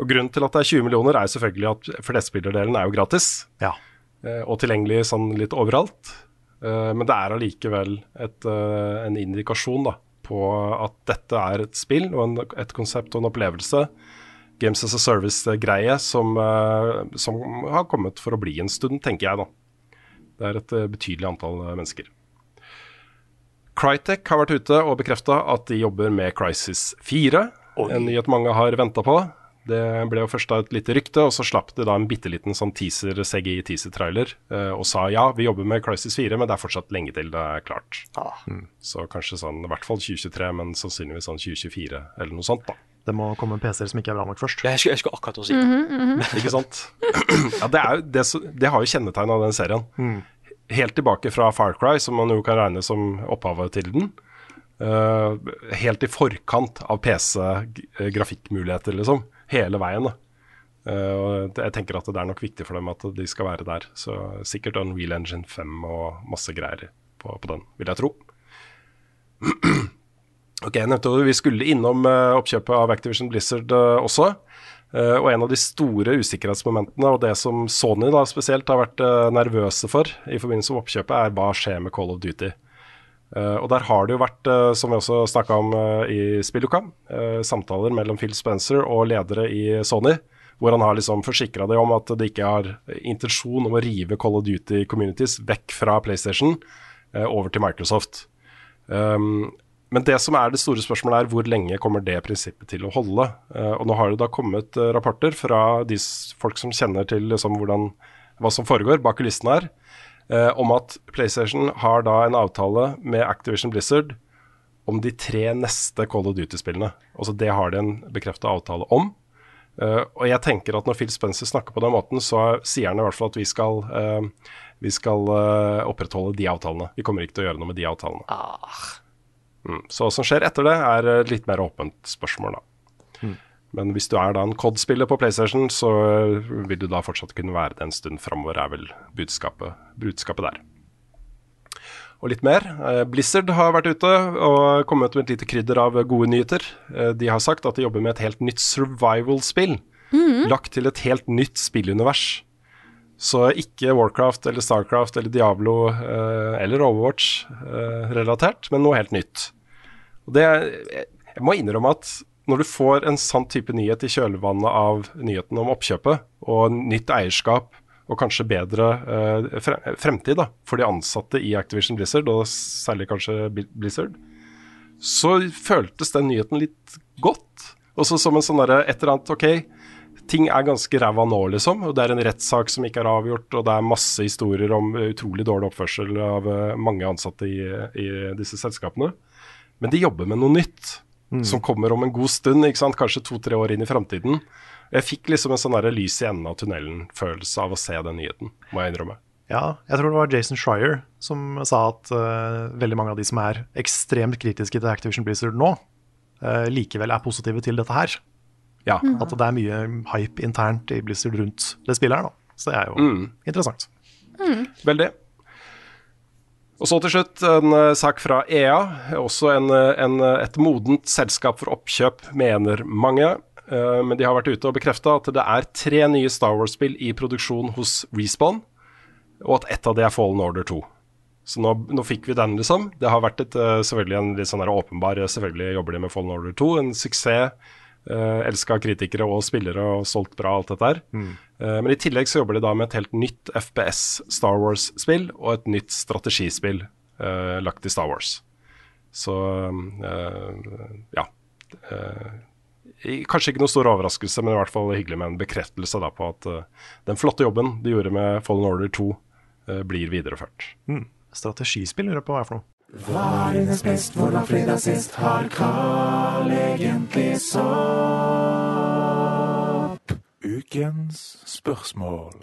Og Grunnen til at det er 20 millioner, er selvfølgelig at flestspillerdelen er jo gratis. Ja. eh, Og tilgjengelig sånn litt overalt. Eh, Men det er allikevel eh, en indikasjon da, på at dette er et spill og en, et konsept og en opplevelse Games as a Service-greie som, som har kommet for å bli en stund, tenker jeg da. Det er et betydelig antall mennesker. Crytek har vært ute og bekrefta at de jobber med Crisis 4. En nyhet mange har venta på. Det ble jo først et lite rykte, og så slapp de da en bitte liten sånn teaser, CGI-teaser-trailer eh, og sa ja, vi jobber med Crisis 4, men det er fortsatt lenge til det er klart. Mm. Så kanskje sånn i hvert fall 2023, men sannsynligvis sånn 2024 eller noe sånt, da. Det må komme PC-er som ikke er bra nok først. Jeg skulle, jeg skulle akkurat å si det. Ikke sant? ja, det, er jo, det, det har jo kjennetegna den serien. Helt tilbake fra Far Cry, som man jo kan regne som opphavet til den. Uh, helt i forkant av PC-grafikkmuligheter, liksom. Hele veien. og jeg tenker at det er nok viktig for dem at de skal være der. Så sikkert Unreal Engine 5 og masse greier på, på den, vil jeg tro. Ok, jeg nevnte Vi skulle innom uh, oppkjøpet av Activision Blizzard også. Eh, og en av de store usikkerhetsmomentene, og det som Sony da spesielt har vært eh, nervøse for i forbindelse med oppkjøpet, er hva skjer med Call of Duty. Eh, og der har det jo vært, som vi også snakka om i Spilluka, samtaler mellom Phil Spencer og ledere i Sony, hvor han har liksom forsikra det om at det ikke har intensjon om å rive Call of Duty Communities vekk fra PlayStation over til Microsoft. Um, men det som er det store spørsmålet er hvor lenge kommer det prinsippet til å holde. Eh, og nå har det da kommet eh, rapporter fra de folk som kjenner til liksom, hvordan, hva som foregår bak kulissene her, eh, om at PlayStation har da en avtale med Activision Blizzard om de tre neste Call of Duty-spillene. Altså Det har de en bekrefta avtale om. Og jeg tenker at når Phil Spencer snakker på den måten, så sier han i hvert fall at vi skal, vi skal uh, opprettholde de avtalene. Vi kommer ikke til å gjøre noe med de avtalene. Mm. Så hva som skjer etter det, er et litt mer åpent spørsmål, da. Men hvis du er da en COD-spiller på PlayStation, så eh, vil du da fortsatt kunne være det en stund framover, er vel budskapet, budskapet der. Og litt mer. Eh, Blizzard har vært ute og kommet med et lite krydder av gode nyheter. Eh, De har sagt at de jobber med et helt nytt survival-spill. Lagt til et helt nytt spillunivers. Så ikke Warcraft eller Starcraft eller Diablo eh, eller Overwatch eh, men noe helt nytt. Og det, jeg, må innrømme at når du får en sånn type nyhet i kjølvannet av nyheten om oppkjøpet, og nytt eierskap, og kanskje bedre eh, fremtid da, for de ansatte i Activision Blizzard, og særlig kanskje Blizzard, så føltes den nyheten litt godt. Også som en sånn derre et eller annet OK, ting er ganske ræva nå, liksom. Og det er en rettssak som ikke er avgjort, og det er masse historier om eh, utrolig dårlig oppførsel av eh, mange ansatte i, i disse selskapene. Men de jobber med noe nytt, som kommer om en god stund, ikke sant? kanskje to-tre år inn i framtiden. Jeg fikk liksom en sånn lys i enden av tunnelen-følelse av å se den nyheten, må jeg innrømme. Ja, jeg tror det var Jason Schreier som sa at uh, veldig mange av de som er ekstremt kritiske til Activision Blizzard nå, uh, likevel er positive til dette her. Ja. At det er mye hype internt i Blizzard rundt det spillet her, da. Så det er jo Mm. interessant. Veldig. Og så til slutt en eh, sak fra EA. Også en, eh, en, eh, et modent selskap for oppkjøp, mener mange. Eh, men de har vært ute og bekrefta at det er tre nye Star Wars-spill i produksjon hos Respawn, og at ett av de er Fallen Order 2. Så nå, nå fikk vi den, liksom. Det har vært et, selvfølgelig en litt sånn der åpenbar Selvfølgelig jobber de med Fallen Order 2. En suksess. Uh, Elska kritikere og spillere og solgt bra, alt dette her. Eh, men i tillegg så jobber de da med et helt nytt FPS Star Wars-spill og et nytt strategispill uh, lagt i Star Wars. Så uh, ja. Eh, kanskje ikke noe stor overraskelse, men i hvert fall hyggelig med en bekreftelse da på at eh, den flotte jobben de gjorde med Fallen Order 2, eh, blir videreført. Mm. Strategispill lurer jeg på hva er for noe. Ukens spørsmål.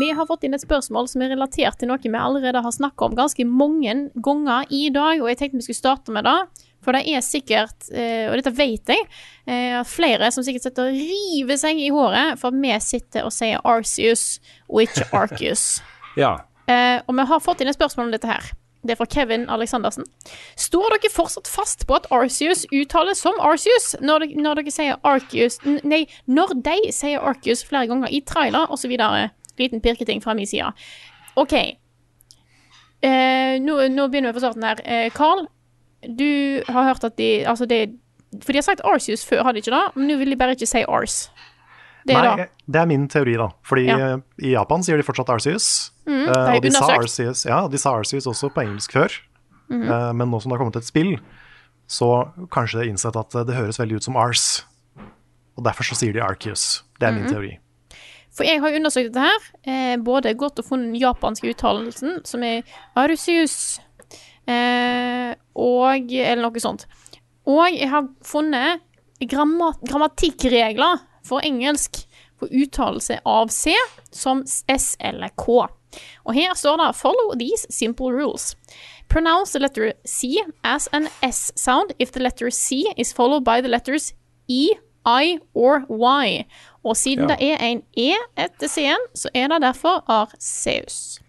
Vi har fått inn et spørsmål som er relatert til noe vi allerede har snakka om ganske mange ganger i dag, og jeg tenkte vi skulle starte med det. For det er sikkert, eh, og dette vet jeg, eh, at flere som sikkert sitter og river seg i håret for at vi sitter og sier Arceus og ikke Arceus. Ja. Eh, og vi har fått inn et spørsmål om dette her. Det er fra Kevin Aleksandersen. Står dere fortsatt fast på at Arceus uttales som Arceus når, de, når dere sier Arceus Nei, når de sier Arceus flere ganger i trailer osv.? Liten pirketing fra min side. OK. Eh, nå, nå begynner vi på starten her. Eh, Carl, du har hørt at de Altså, det For de har sagt Arceus før, har de ikke det? Men nå vil de bare ikke si Ars. Det er Nei, det er min teori, da. Fordi Ja. eh, i Japan sier de fortsatt Arceus. Mm, er og de sa. Arceus, ja, de sa RCS også på engelsk før. Mhm. uh, men nå som det har kommet et spill, så kanskje det er innsett at eh, det høres veldig ut som Ars. Og derfor så sier de Arceus. Det er min teori. For jeg har undersøkt dette her. Eh, både gått og funnet den japanske uttalelsen, som er Arusius, eh, og Eller noe sånt. Og jeg har funnet grammat grammatikkregler for engelsk for uttalelse av C som S eller K. Og her står det 'Follow these simple rules'. Pronounce the letter C as an S sound if the letter C is followed by the letters E, I or Y. Og siden Ja. det er en E etter C-en, så er det derfor Arceus.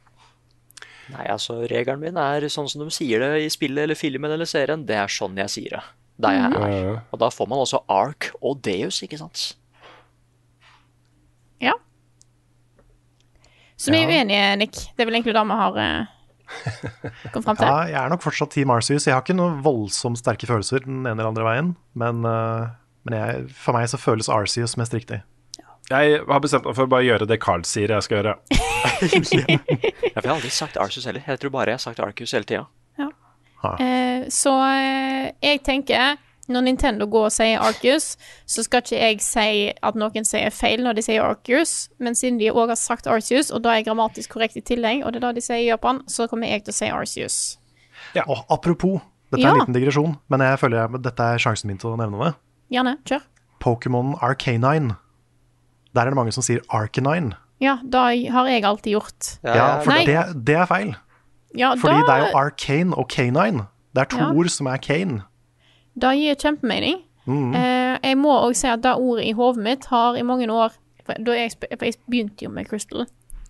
Nei, altså, regelen min er sånn som de sier det i spillet eller filmen eller serien. Det er sånn jeg sier det. Der jeg er. Og da får man også Ark og Deus, ikke sant? Ja. Så vi er Ja. uenige, Nick. Det er vel egentlig det vi har eh, kommet fram til. Ja, jeg er nok fortsatt Team Arceus. Jeg har ikke noen voldsomt sterke følelser den ene eller andre veien, men, eh, men jeg, for meg så føles Arceus mest riktig. Jeg har bestemt meg for å bare gjøre det Carl sier jeg skal gjøre. Ja, for jeg har aldri sagt Arceus heller. Jeg tror bare jeg har sagt Arcus hele tida. Eh, så eh, jeg tenker når Nintendo går og sier Arcus, så skal ikke jeg si at noen sier feil når de sier Arcus, men siden de òg har sagt Arceus, og da er jeg grammatisk korrekt i tillegg, og det er det de sier i Japan, så kommer jeg til å si Arceus. Og apropos, dette er Ja. en liten digresjon, men jeg føler jeg, dette er sjansen min til å nevne det. Gjerne, kjør. Pokémon Arcanine. Der er det mange som sier Arcanine. Ja, det har jeg alltid gjort. Ja, for det, det er feil. Ja, Fordi da, det er jo Arcane og Canine. Det er to Ja. ord som er Kane. Det gir kjempemening. Mm. Eh, jeg må òg si at det ordet i hodet mitt har i mange år For, da jeg, for jeg begynte jo med Crystal,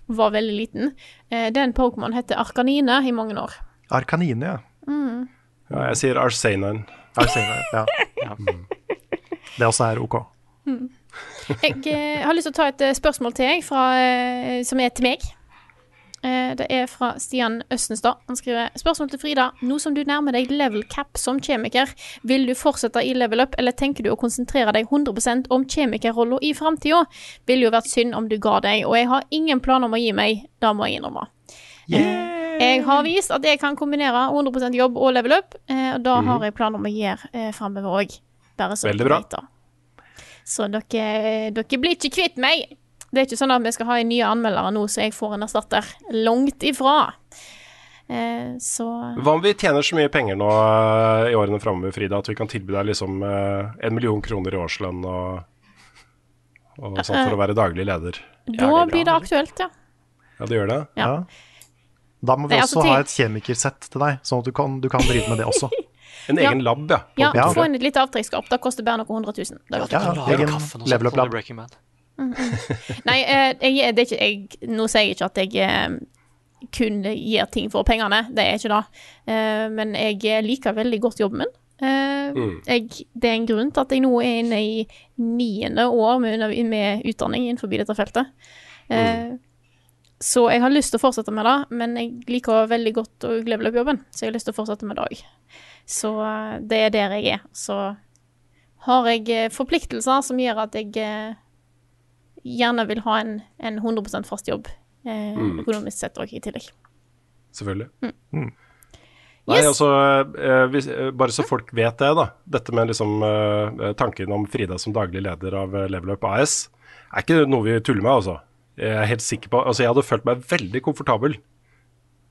var veldig liten. Eh, den Pokémon heter Arkanine i mange år. Arkanine, ja. Mm. Ja, jeg sier Arsenine. Arcanine, ja. Mm. Det også er OK. Mm. Jeg eh, har lyst til å ta et eh, spørsmål til jeg, fra, eh, som er til meg. Eh, det er fra Stian Østenstad. Han skriver Spørsmål til Frida. Nå som du nærmer deg level cap som kjemiker, vil du fortsette i level up, eller tenker du å konsentrere deg 100% om kjemikerrolla i framtida? Ville jo vært synd om du ga deg, og jeg har ingen planer om å gi meg. Det må jeg innrømme. Eh, Jeg har vist at jeg kan kombinere 100% jobb og level up, eh, og da har Mhm. jeg planer om å gjøre framover òg. Bare så Veldig bra. Så dere, dere blir ikke kvitt meg. Det er ikke sånn at vi skal ha en nye anmeldere nå, så jeg får en erstatter. Langt ifra. Eh, så Hva om vi tjener så mye penger nå eh, i årene framover, Frida, at vi kan tilby deg liksom eh, en million kroner i årslønn og, og sånn for å være daglig leder? da blir det aktuelt, ja. Ja, det gjør det? Ja. Da må vi Nei, også altså, ha et kjemikersett til deg, sånn at du kan, du kan drive med det også. En Ja. egen lab, ja. Ja, få inn et lite avtrykksskap. Det koster bare noen hundre tusen. Det ja, Ja, egen level up lab. Breaking Nei, eh, jeg, det er ikke, jeg, nå sier jeg ikke at jeg eh, kun gir ting for pengene, det er ikke det. Eh, men jeg liker veldig godt jobben min. Mm. jeg, det er en grunn til at jeg nå er inne i niende år med, med utdanning innenfor dette feltet. Så jeg har lyst til å fortsette med det, men jeg liker veldig godt å level up jobben, så jeg har lyst til å fortsette med det òg. Så det er der jeg er. Så har jeg forpliktelser som gjør at jeg gjerne vil ha en, en 100% fast jobb, eh, Mm. økonomisk sett òg, i tillegg. Selvfølgelig. Mm. Nei, Yes! altså, eh, hvis, eh, Bare så folk vet det, da. Dette med liksom eh, tanken om Frida som daglig leder av eh, Level Up AS, er ikke noe vi tuller med, altså. Jeg er helt sikker på Altså, jeg hadde følt meg veldig komfortabel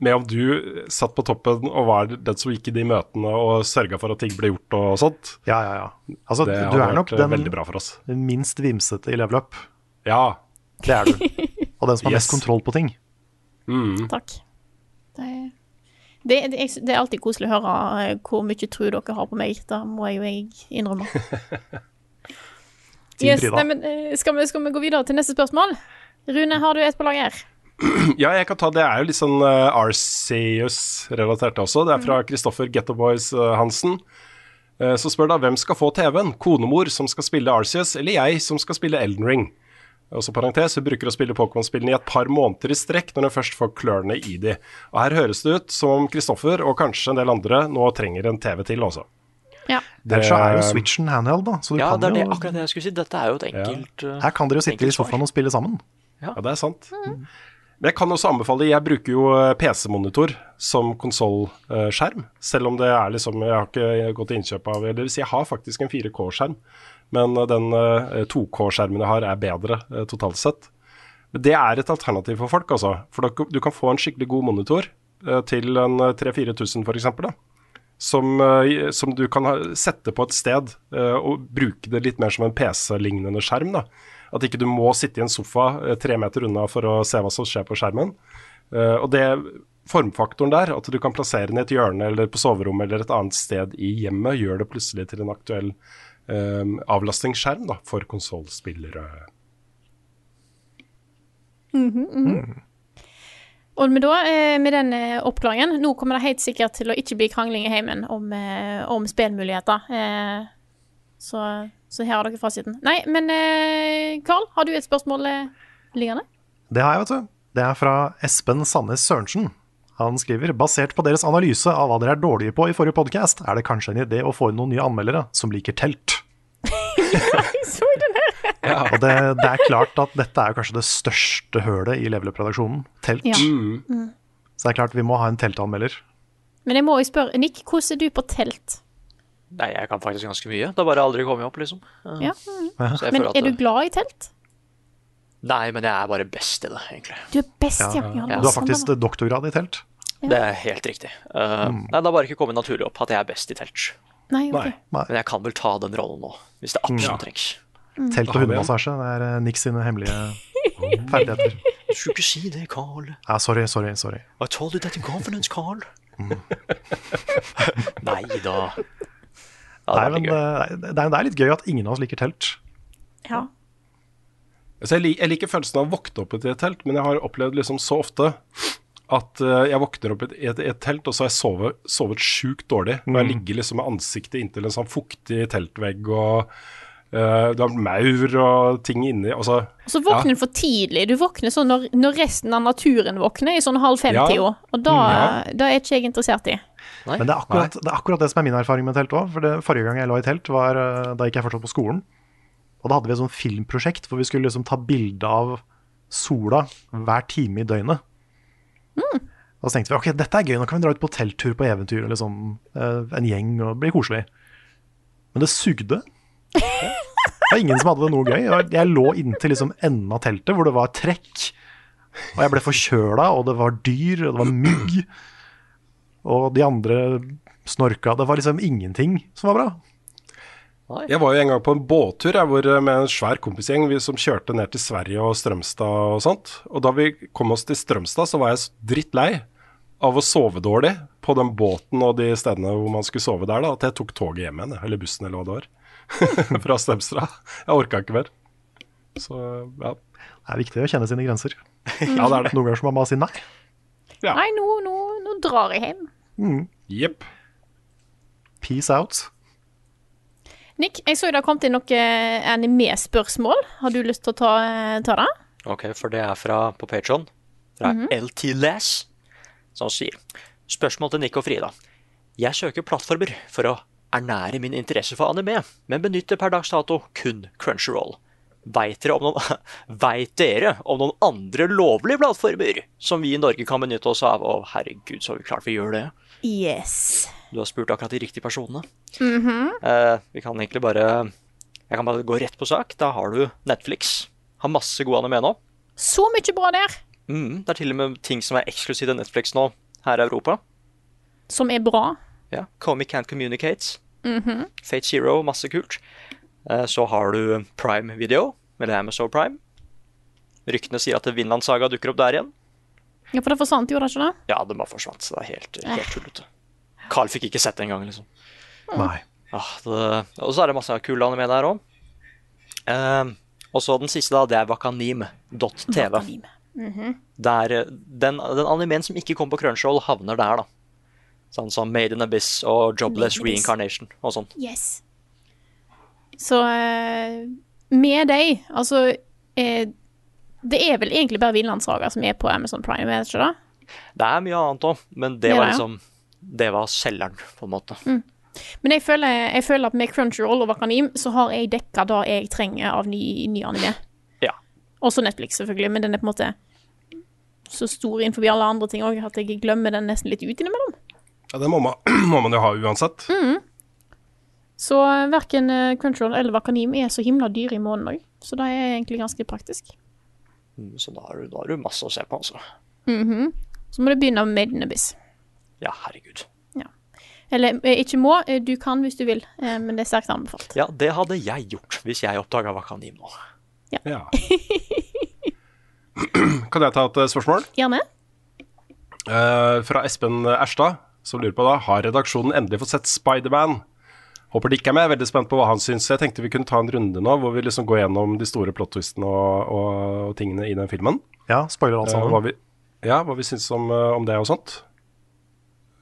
med om du satt på toppen og var den som gikk i de møtene og sørga for at ting ble gjort og sånt. Ja, ja, ja. Altså, det du hadde er nok vært den veldig bra for oss. minst vimsete i level up. Ja. Det er du. Og den som har Yes. mest kontroll på ting. Mm. Takk. Det, det, det, det er alltid koselig å høre eh, hvor mye tro dere har på meg. Da må jeg jo jeg innrømme. Yes, nei, men, eh, skal, vi, skal vi gå videre til neste spørsmål? Rune, har du et på lager? Ja, jeg kan ta Det er jo litt sånn uh, Arceus-relatert også. Det er fra Kristoffer mm. Gettoboys uh, Hansen. Uh, så spør da hvem skal få TV-en? Konemor som skal spille Arceus, eller jeg som skal spille Elden Ring? Også parentes, Hun bruker å spille Pokémon-spillene i et par måneder i strekk når hun først får klørne i de. Og Her høres det ut som om Kristoffer og kanskje en del andre nå trenger en TV til også. Ja. Ellers så er jo Switchen handheld, da. Så du Ja, kan det er det, jo, akkurat det jeg skulle si. Dette er jo et enkelt ja. her kan dere jo sitte i sofaen og spille sammen. Ja, det er sant. Men jeg kan også anbefale Jeg bruker jo eh, PC-monitor som konsollskjerm. Selv om det er liksom Jeg har ikke gått til innkjøp av Eller det vil si, jeg har faktisk en 4K-skjerm. Men eh, den eh, 2K-skjermen jeg har, er bedre eh, totalt sett. Men det er et alternativ for folk, altså. For du kan få en skikkelig god monitor eh, til en eh, 3000-4000 f.eks. Som, eh, som du kan sette på et sted eh, og bruke det litt mer som en PC-lignende skjerm. da. At ikke du må sitte i en sofa eh, tre meter unna for å se hva som skjer på skjermen. Eh, og det formfaktoren der, at du kan plassere den i et hjørne eller på soverommet eller et annet sted i hjemmet, gjør det plutselig til en aktuell eh, avlastningsskjerm da, for konsollspillere. Mm -hmm. mm. Og med, da, eh, med den eh, oppklaringen Nå kommer det helt sikkert til å ikke bli krangling i heimen om, eh, om spillmuligheter. Eh, så, så her har dere fasiten. Nei, men Karl, har du et spørsmål liggende? Det har jeg, vet du. Det er fra Espen Sandnes Sørensen. Han skriver basert på deres analyse av hva dere er dårlige på i forrige podkast, er det kanskje en idé å få inn noen nye anmeldere som liker telt. Jeg så den her! Og det, det er klart at dette er kanskje det største hølet i Level Up-redaksjonen. Telt. Ja. Mm. Så det er klart vi må ha en teltanmelder. Men jeg må jo spørre, Nick, hvordan er du på telt? Nei, jeg kan faktisk ganske mye. Det har bare aldri kommet opp, liksom. Ja. Så jeg Men føler at er du glad i telt? Nei, men jeg er bare best i det, egentlig. Du er best, ja. ja. ja. Du har sånn faktisk det doktorgrad i telt. Det er helt riktig. Uh, Mm. Nei, det har bare ikke kommet naturlig opp at jeg er best i telt. Nei, ok. Men jeg kan vel ta den rollen nå, hvis det absolutt trengs. Mm. Telt og hundemassasje, det er eh, Nick sine hemmelige ferdigheter. Du skulle ikke si det, Carl. Ja, sorry, sorry, sorry. I told you that in confidence, Carl. Mm. Nei da. Nei, men eh, det er, det er litt gøy at ingen av oss liker telt. Ja. Så jeg, lik, jeg liker følelsen av å våkne opp i et telt, men jeg har opplevd liksom så ofte at eh, jeg våkner opp i et, et, et telt, og så har jeg sovet, sovet sjukt dårlig. Når jeg Mm. ligger liksom med ansiktet inntil en sånn fuktig teltvegg, og uh, det er maur og ting inni. Altså, Og så våkner du for tidlig. Du våkner sånn når, når resten av naturen våkner, i sånn halv fem-tida. Ja. Og da, Ja. da er ikke jeg interessert i. Men det er, akkurat, det er akkurat det som er min erfaring med telt òg. For det, forrige gang jeg lå i telt, var eh, da gikk jeg fortsatt på skolen. Og da hadde vi et sånt filmprosjekt hvor vi skulle liksom ta bilde av sola hver time i døgnet. Og så tenkte vi ok, dette er gøy, nå kan vi dra ut på telttur på eventyr, eller eh, en gjeng, og bli koselig. Men det sugde. Det var ingen som hadde det noe gøy. Jeg lå inntil liksom enden av teltet, hvor det var trekk. Og jeg ble forkjøla, og det var dyr, og det var mygg. Og de andre snorka. Det var liksom ingenting som var bra. Jeg var jo en gang på en båttur jeg, hvor, med en svær kompisgjeng vi, som kjørte ned til Sverige og Strømstad og sånt. Og da vi kom oss til Strømstad, så var jeg drittlei av å sove dårlig på den båten og de stedene hvor man skulle sove der, da, at jeg tok toget hjem igjen, eller bussen eller hva det var. Fra Strømstad. Jeg orka ikke mer. Så ja. Det er viktig å kjenne sine grenser. Ja, det er det. Noen ganger så må man bare si nei. Nei, nå, nå, nå drar jeg hjem. Jepp. Peace out. Nick, jeg så det har kommet inn noen anime-spørsmål. Har du lyst til å ta, ta det? Ok, for det er fra på Patreon. fra LT Less. som sier Spørsmål til Nick og Frida. Jeg søker plattformer for å ernære min interesse for anime, men benytter per dags dato kun Crunchyroll. Veit dere, om noen, vet dere om noen andre lovlige plattformer som vi i Norge kan benytte oss av? Å, herregud, så klart vi gjør det. Yes. Du har spurt akkurat de riktige personene. eh, vi kan egentlig bare Jeg kan bare gå rett på sak. Da har du Netflix. Har masse gode anime nå. Så mye bra der. Mm, det er til og med ting som er eksklusive til Netflix nå her i Europa. Som er bra. Ja, Comic Can't Communicate. Fate Zero, masse kult. Eh, så har du Prime Video, eller Amazon Prime. Ryktene sier at Vinland Saga dukker opp der igjen. Ja, for det forsvant, jo, da, ikke det? Ja, det bare forsvant. Så det er helt, helt tullete. Carl fikk ikke sett det engang, liksom. Nei. Ah, det, og så er det masse kule anime der òg. og så den siste, da, det er wakanim.tv. Wakanim. Der, den, den animeen som ikke kom på Crunchroll, havner der, da. Sånn som Made in Abyss og Jobless Abyss. Reincarnation og sånn. Yes. Så eh, med deg, altså eh, Det er vel egentlig bare Vinlandssaga som er på Amazon Prime, er det ikke det? Det er mye annet òg, men det det var ja. liksom Det var selgeren, på en måte. Men jeg føler, jeg føler at med Crunchyroll og Wakanim så har jeg dekka det jeg trenger av ny, ny anime. Ja. Også Netflix, selvfølgelig, men den er på en måte så stor innenfor alle andre ting òg at jeg glemmer den nesten litt ut innimellom. Ja, det må man, må man jo ha uansett. Så uh, verken Crunchyroll eller Wakanim er så himla dyre i måneden òg, så det er egentlig ganske praktisk. Mm, Så da har, du, da har du masse å se på, altså. Så må du begynne med Abyss. Ja, herregud. Eller eh, ikke må, eh, du kan hvis du vil, eh, men det er sterkt anbefalt. Ja, det hadde jeg gjort hvis jeg oppdaga Wakanim nå. Ja. kan jeg ta et spørsmål? Gjerne. Uh, fra Espen Erstad, som lurer på da Har redaksjonen endelig fått sett Spiderman? Håper de ikke er med. Veldig spent på hva han syns. Jeg tenkte vi kunne ta en runde nå hvor vi liksom går gjennom de store plot-twistene og, og, og tingene i den filmen. Ja, spoiler alt Eh, hva sammen. vi, ja, hva vi syns om, om det og sånt.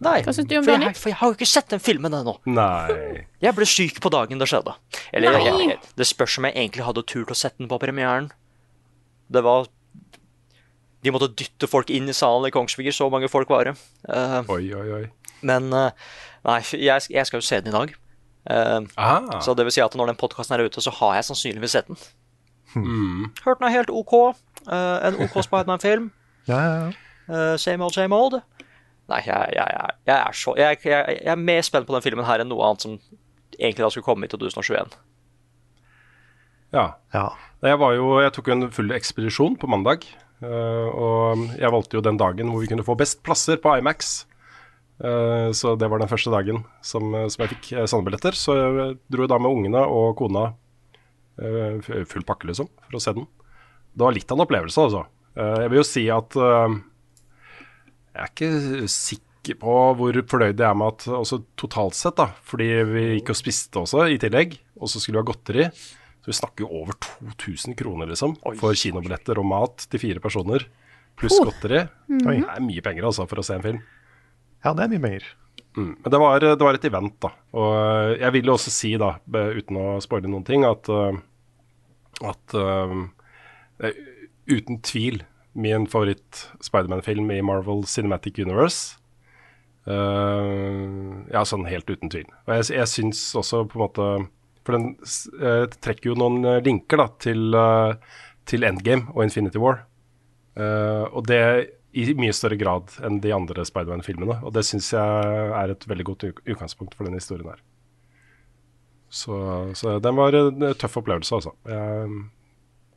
Nei, Hva syns du om for, jeg, for jeg har jo ikke sett den filmen ennå. Nei. Jeg ble syk på dagen det skjedde. Eller Nei. jeg, jeg, det spørs om jeg egentlig hadde turt å sette den på premieren. Det var De måtte dytte folk inn i salen i Kongsvinger, så mange folk var det. Uh, Oi, oi, oi. men uh, nei, jeg, jeg skal jo se den i dag. Uh, Ah. Så det vil si at når den podkasten er ute, så har jeg sannsynligvis sett den. Mm. Hørt den er helt OK. En OK Spiderman-film. Ja, ja, ja. Uh, same old, same old. Nei, jeg, jeg, jeg, jeg er så jeg, jeg, jeg er mer spent på den filmen her enn noe annet som egentlig da skulle komme i 2021. Ja. ja. Jeg, var jo, jeg tok jo en full ekspedisjon på mandag. eh, og jeg valgte jo den dagen hvor vi kunne få best plasser på Imax. Eh, så det var den første dagen som, som jeg fikk sandbilletter. sånne billetter. Så jeg dro da med ungene og kona eh, full pakke, liksom, for å se den. Det var litt av en opplevelse, altså. Eh, jeg vil jo si at eh, jeg er ikke sikker på hvor fornøyd jeg er med at også totalt sett, da. Fordi vi gikk og spiste også i tillegg, og så skulle vi ha godteri. Så vi snakker jo over 2000 kroner, liksom, Oi. for kinobilletter og mat til fire personer. Pluss godteri. Oi. Det er mye penger, altså, for å se en film. ja, det er mye penger. Mm. Men det var, det var et event, da. Og eh, jeg vil jo også si, da, uten å spoile noen ting, at, eh, at er uten tvil min favoritt Spiderman-film i Marvel Cinematic Universe. Uh, ja, sånn helt uten tvil. Og jeg, jeg syns også på en måte For den eh, trekker jo noen eh, linker da, til, uh, til Endgame og Infinity War. Og det i mye større grad enn de andre Spiderman-filmene. Og det syns jeg er et veldig godt utgangspunkt for denne historien her. Så, så den var en tøff opplevelse, altså. Jeg er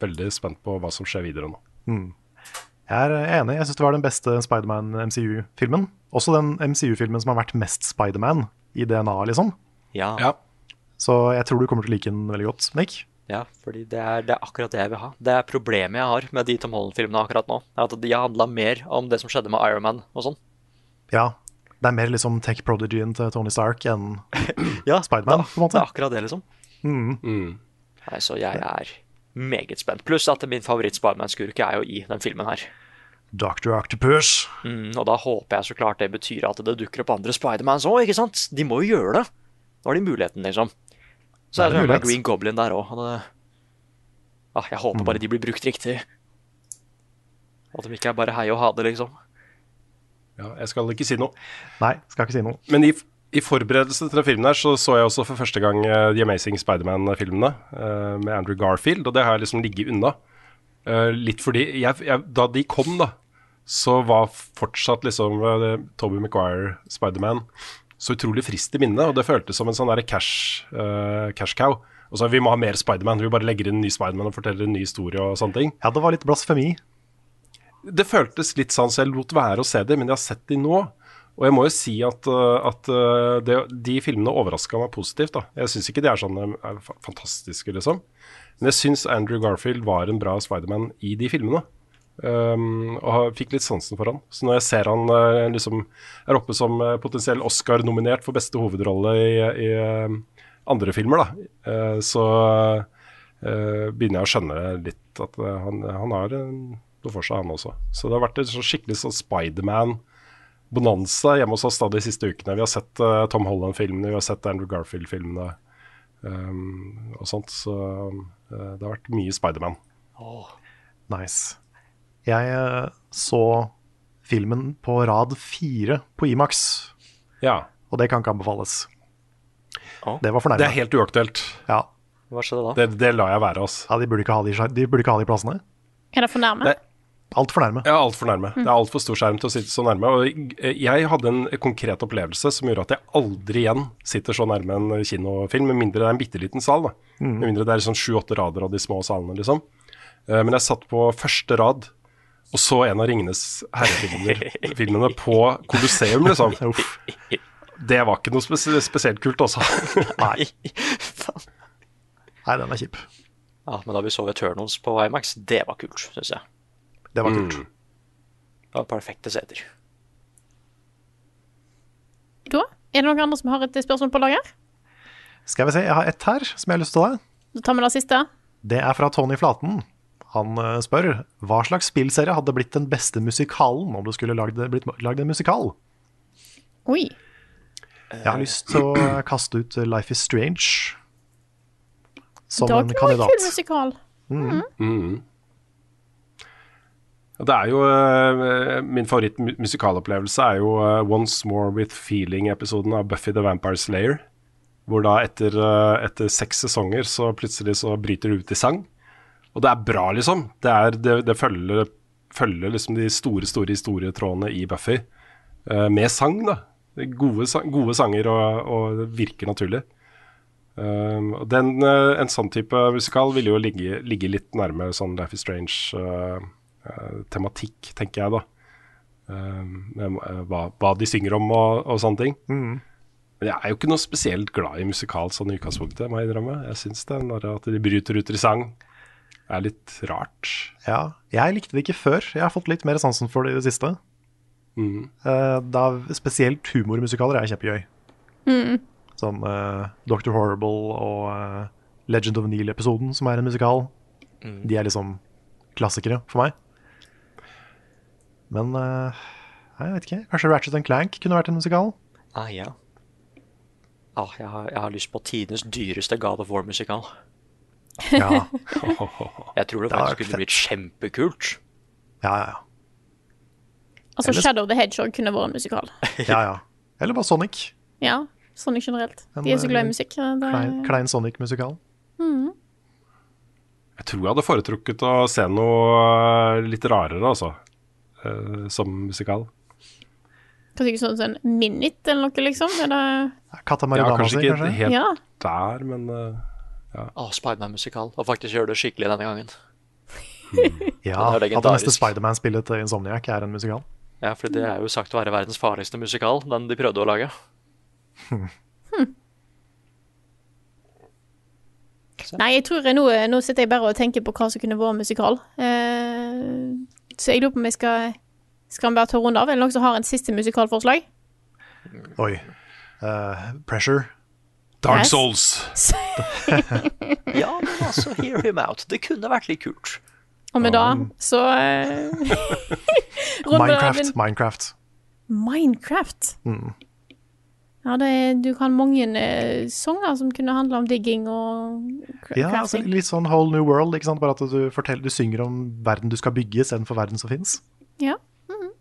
veldig spent på hva som skjer videre nå. Jeg er enig. Jeg syns det var den beste Spiderman-MCU-filmen. Også den MCU-filmen som har vært mest Spiderman i DNA, liksom. Ja, Ja. Så jeg tror du kommer til å like den veldig godt, Nick. ja fordi det er, det er akkurat det jeg vil ha. Det er problemet jeg har med de Tom Holland-filmene akkurat nå. er At de har handla mer om det som skjedde med Iron Man og sånn. Ja. Det er mer liksom tech prodigyen til Tony Stark enn Ja, Spiderman, på en måte. Det er akkurat det, liksom. Mm. Nei, Så jeg er meget spent. Pluss at min favoritt-Spiderman-skurk er jo i den filmen her. Dr. Octopus. Mm, og da håper jeg så klart det betyr at det dukker opp andre Spidermans òg, ikke sant? De må jo gjøre det. Nå har de muligheten, liksom. Så Det er er det en med. Green Goblin der òg. Ah, jeg håper bare de blir brukt riktig. At de ikke er bare hei og ha det, liksom. Ja, jeg skal ikke si noe. Nei, skal ikke si noe. Men i, i forberedelsen til den filmen her, så så jeg også for første gang eh, The Amazing Spiderman-filmene eh, med Andrew Garfield, og det har jeg liksom ligget unna. Eh, litt fordi jeg, jeg, Da de kom, da, så var fortsatt liksom uh, Toby Maguire, Spiderman, så utrolig frist i minnet, og det føltes som en sånn der cash, uh, cash cow. Og så Vi må ha mer Spiderman. Vi bare legger inn en ny Spiderman og forteller en ny historie og sånne ting. Ja, det var litt blasfemi. Det føltes litt sånn, så jeg lot være å se det, men jeg har sett de nå. Og jeg må jo si at, uh, at uh, det, de filmene overraska meg positivt. da. Jeg syns ikke de er sånn er fantastiske, liksom. Men jeg syns Andrew Garfield var en bra Spiderman i de filmene. Um, og fikk litt sansen for han. Så når jeg ser han liksom er oppe som potensiell Oscar-nominert for beste hovedrolle i, i andre filmer, da, uh, så begynner jeg å skjønne litt at han, han har noe for seg, han også. Så det har vært en sånn skikkelig sånn Spiderman-bonanza hjemme hos oss da de siste ukene. Vi har sett uh, Tom Holland-filmene, vi har sett Andrew Garfield-filmene um, og sånt. Så uh, det har vært mye Spiderman. Nice. Jeg eh, så filmen på rad fire på Imax, Ja. og det kan ikke anbefales. Oh. Det var fornærmende. Det er helt uaktuelt. Ja. Hva skjedde da? Det, det lar jeg være, altså. ja, de burde ikke ha de, de, burde ikke ha de plassene. Er det fornærmende? Det- Altfor nærme. Ja, altfor nærme. Det er altfor stor skjerm til å sitte så nærme. Og jeg hadde en konkret opplevelse som gjorde at jeg aldri igjen sitter så nærme en kinofilm, med mindre det er en bitte liten sal. da. Med mindre det er sånn sju-åtte rader av de små salene, liksom. Eh, Men jeg satt på første rad og så en av Ringenes herre-filmene på Colosseum, liksom. Det var ikke noe spes spesielt kult, altså. Nei. Nei, den er kjip. Ja, men da vi så Eternals på IMAX, det var kult, syns jeg. Det var kult. Det var perfekte seter. Da er det noen andre som har et spørsmål på lager? Skal vi se, jeg har ett her som jeg har lyst til å ta. Da tar vi det siste. Det er fra Tony Flaten. Han eh, spør hva slags spillserie hadde blitt den beste musikalen om du skulle lagd, blitt lagd en musikal. Oi. Jeg har lyst til å kaste ut Life is Strange som en det var en ikke noe kul Mm. musikal. Det er jo eh, Min favorittmusikalopplevelse er jo eh, Once More With Feeling-episoden av Buffy the Vampire Slayer. Hvor da etter, eh, etter seks sesonger så plutselig så bryter det ut i sang. Og det er bra, liksom. Det, er, det, det følger, følger liksom de store, store historietrådene i Buffy med sang, da. Gode, gode sanger og, og det virker naturlig. Um, den, en sånn type musikal ville jo ligge, ligge litt nærme sånn Life is Strange eh, tematikk, tenker jeg da. Med, eh, hva, hva de synger om og, og sånne ting. Men jeg er jo ikke noe spesielt glad i musikal sånn i utgangspunktet, må jeg innrømme. Jeg syns det når at de bryter ut i sang er litt rart. Ja, jeg likte det ikke før. Jeg har fått litt mer sansen for det i det siste. Mm. Uh, da spesielt humormusikaler er kjempegøy. Som uh, Dr. Horrible og uh, Legend of Neil-episoden, som er en musikal. De er liksom klassikere for meg. Men eh, jeg vet ikke. Kanskje Ratchet and Clank kunne vært en musikal? Ah, ja. Ah, jeg, har, jeg har lyst på tidenes dyreste God of War-musikal. Ja, Jeg tror det Det faktisk kunne blitt kjempekult. ja, ja. ja. Altså, Eller... Shadow the Hedgehog kunne vært en musikal. ja, ja. Eller bare Sonic. Ja, Sonic generelt. De er så glad eh, i musikk. ja, Det... Klein, klein Sonic-musikal. Jeg tror jeg hadde foretrukket å se noe eh, litt rarere, altså. Eh, som musikal. Kanskje ikke sånn, sånn Minit eller noe, liksom? Er det... Katta Ja, kanskje ikke kanskje? helt Ja. der, men uh, ja. Oh, Spiderman-musikal. Og faktisk gjøre det skikkelig denne gangen. Ja, er at det neste Spiderman-spillet til Insomniac er en musikal. Ja, for det er jo sagt å være verdens farligste musikal, den de prøvde å lage. Nei, jeg tror jeg nå, nå sitter jeg bare og tenker på hva som kunne vært musikal. Eh, så jeg lurer på om vi skal Skal vi bare ta runde av? Er det noen som har en siste musikalforslag? Oi. Uh, pressure. Dark Yes. Souls! Ja, men altså, hear him out. Det kunne vært litt kult. Og med da så uh, Minecraft. Minecraft. Minecraft. Minecraft. Ja, det er, du kan mange uh, sanger som kunne handle om digging og cra- Ja, altså, litt sånn Whole New World, ikke sant? bare at du, forteller, du synger om verden du skal bygge istedenfor verden som fins. Ja. mhm.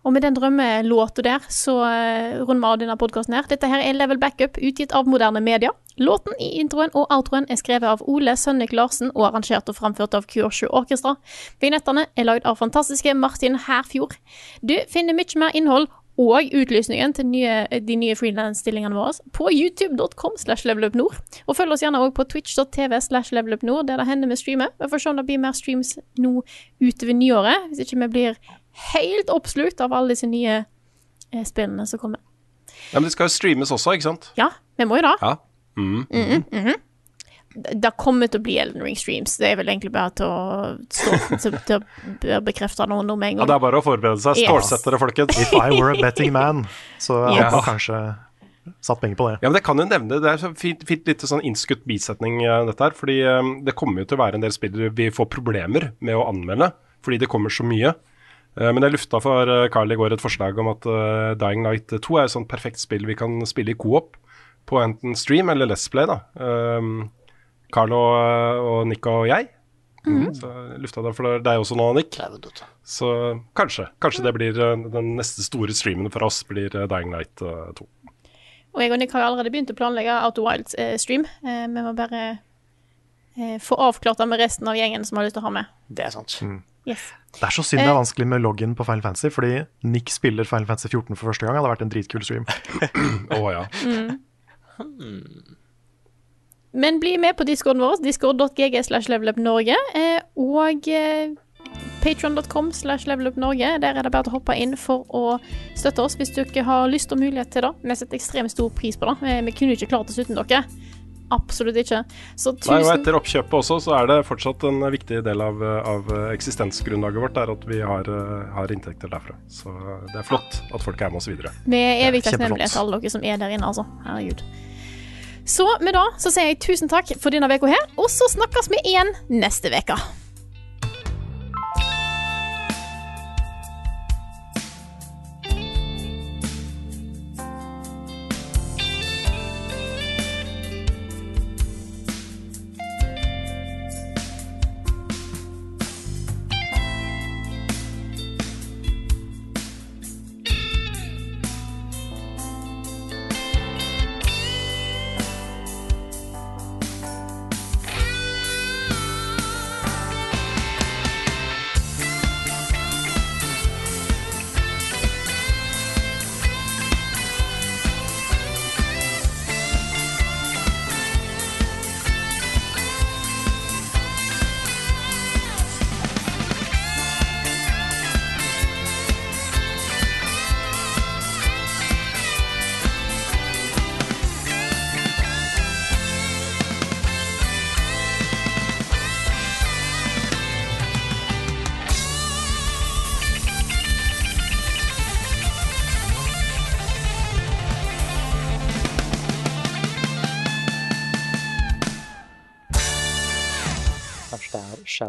Og med den drømmelåta der, så uh, runder vi av denne podkasten her. Dette her er Level Backup, utgitt av moderne media. Låten i introen og outroen er skrevet av Ole Sønnik Larsen og arrangert og framført av Kyosho Orkestra. Vignettene er lagd av fantastiske Martin Herfjord. Du finner mye mer innhold og utlysningen til nye, de nye freelance-stillingene våre på youtube.com slash levelupnord. Og følg oss gjerne også på twitch.tv slash levelupnord, der det hender vi streamer. Vi får se om det blir mer streams nå utover nyåret, hvis ikke vi blir helt oppslukt av alle disse nye eh, spillene som kommer. Ja, Men det skal jo streames også, ikke sant? Ja, vi må jo da. Ja. Mm. -hmm. Mm Det det kommer til å bli Elden Ring streams. Det er vel egentlig bare til å, stå, til, til å bekrefte noe nå med en ja, det er bare å forberede seg. Stålsette Stålsett dere, folkens. If I were a betting man, så hadde Yes. man kanskje satt penger på det. Ja, men Det kan jo nevne, det er en fint, fint litt sånn innskutt bisetning, eh, dette her. fordi eh, det kommer jo til å være en del spill vi får problemer med å anmelde, fordi det kommer så mye. Eh, men jeg lufta for Carl i går et forslag om at Dying Light 2 er et sånt perfekt spill vi kan spille i co-op på enten stream eller Let's Play. da. Um, Carl og, og Nick og jeg. Så lufta det for deg også nå, Nick. Så kanskje. Kanskje det blir eh, den neste store streamen for oss, blir eh, Dying Night eh, 2. Og jeg og Nick har allerede begynt å planlegge Out of Wilds-stream. Eh, vi må bare eh, få avklart det med resten av gjengen som har lyst til å ha med. Det er sant. Yes. Det er så synd det Eh. er vanskelig med login på Final Fantasy, fordi Nick spiller Final Fantasy 14 for første gang. Det hadde vært en dritkul stream. Å ja. Men bli med på discorden vår, discord.gg slash levelupnorge, eh, og patron.com patreon.com slash levelupnorge. Der er det bare å hoppe inn for å støtte oss hvis dere har lyst og mulighet til det. Vi setter ekstremt stor pris på det. Eh, Vi kunne ikke klart oss uten dere. Absolutt ikke. Så Nei, og etter oppkjøpet også, så er det fortsatt en viktig del av, av eksistensgrunnlaget vårt er at vi har, eh, har inntekter derfra. Så det er flott at folk er med oss videre. Vi er evig takknemlige til alle dere som er der inne, altså. Herregud. Så med det så sier jeg tusen takk for denne uka her, og så snakkes vi igjen neste uke.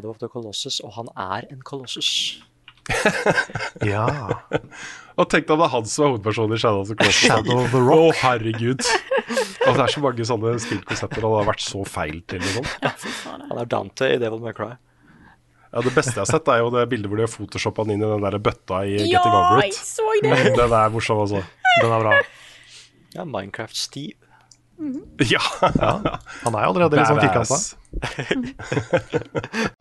Shadow of the Colossus, og han er en kolossus. Ja. Og tenk deg om det er han som er hovedpersonen i Shadow of the Colossus. Shadow of the Å, Rock. herregud. Og det er så mange sånne spillkonsepter han har vært så feil til. Sånn. Han er Dante i Devil May Cry. ja, det beste jeg har sett, er jo det bildet hvor de har photoshoppa han inn i den der bøtta i Ja, Getting Over It. det! Den er morsom, altså. Den er bra. Ja, Minecraft Steve. Ja. Han er jo allerede litt sånn firkanta.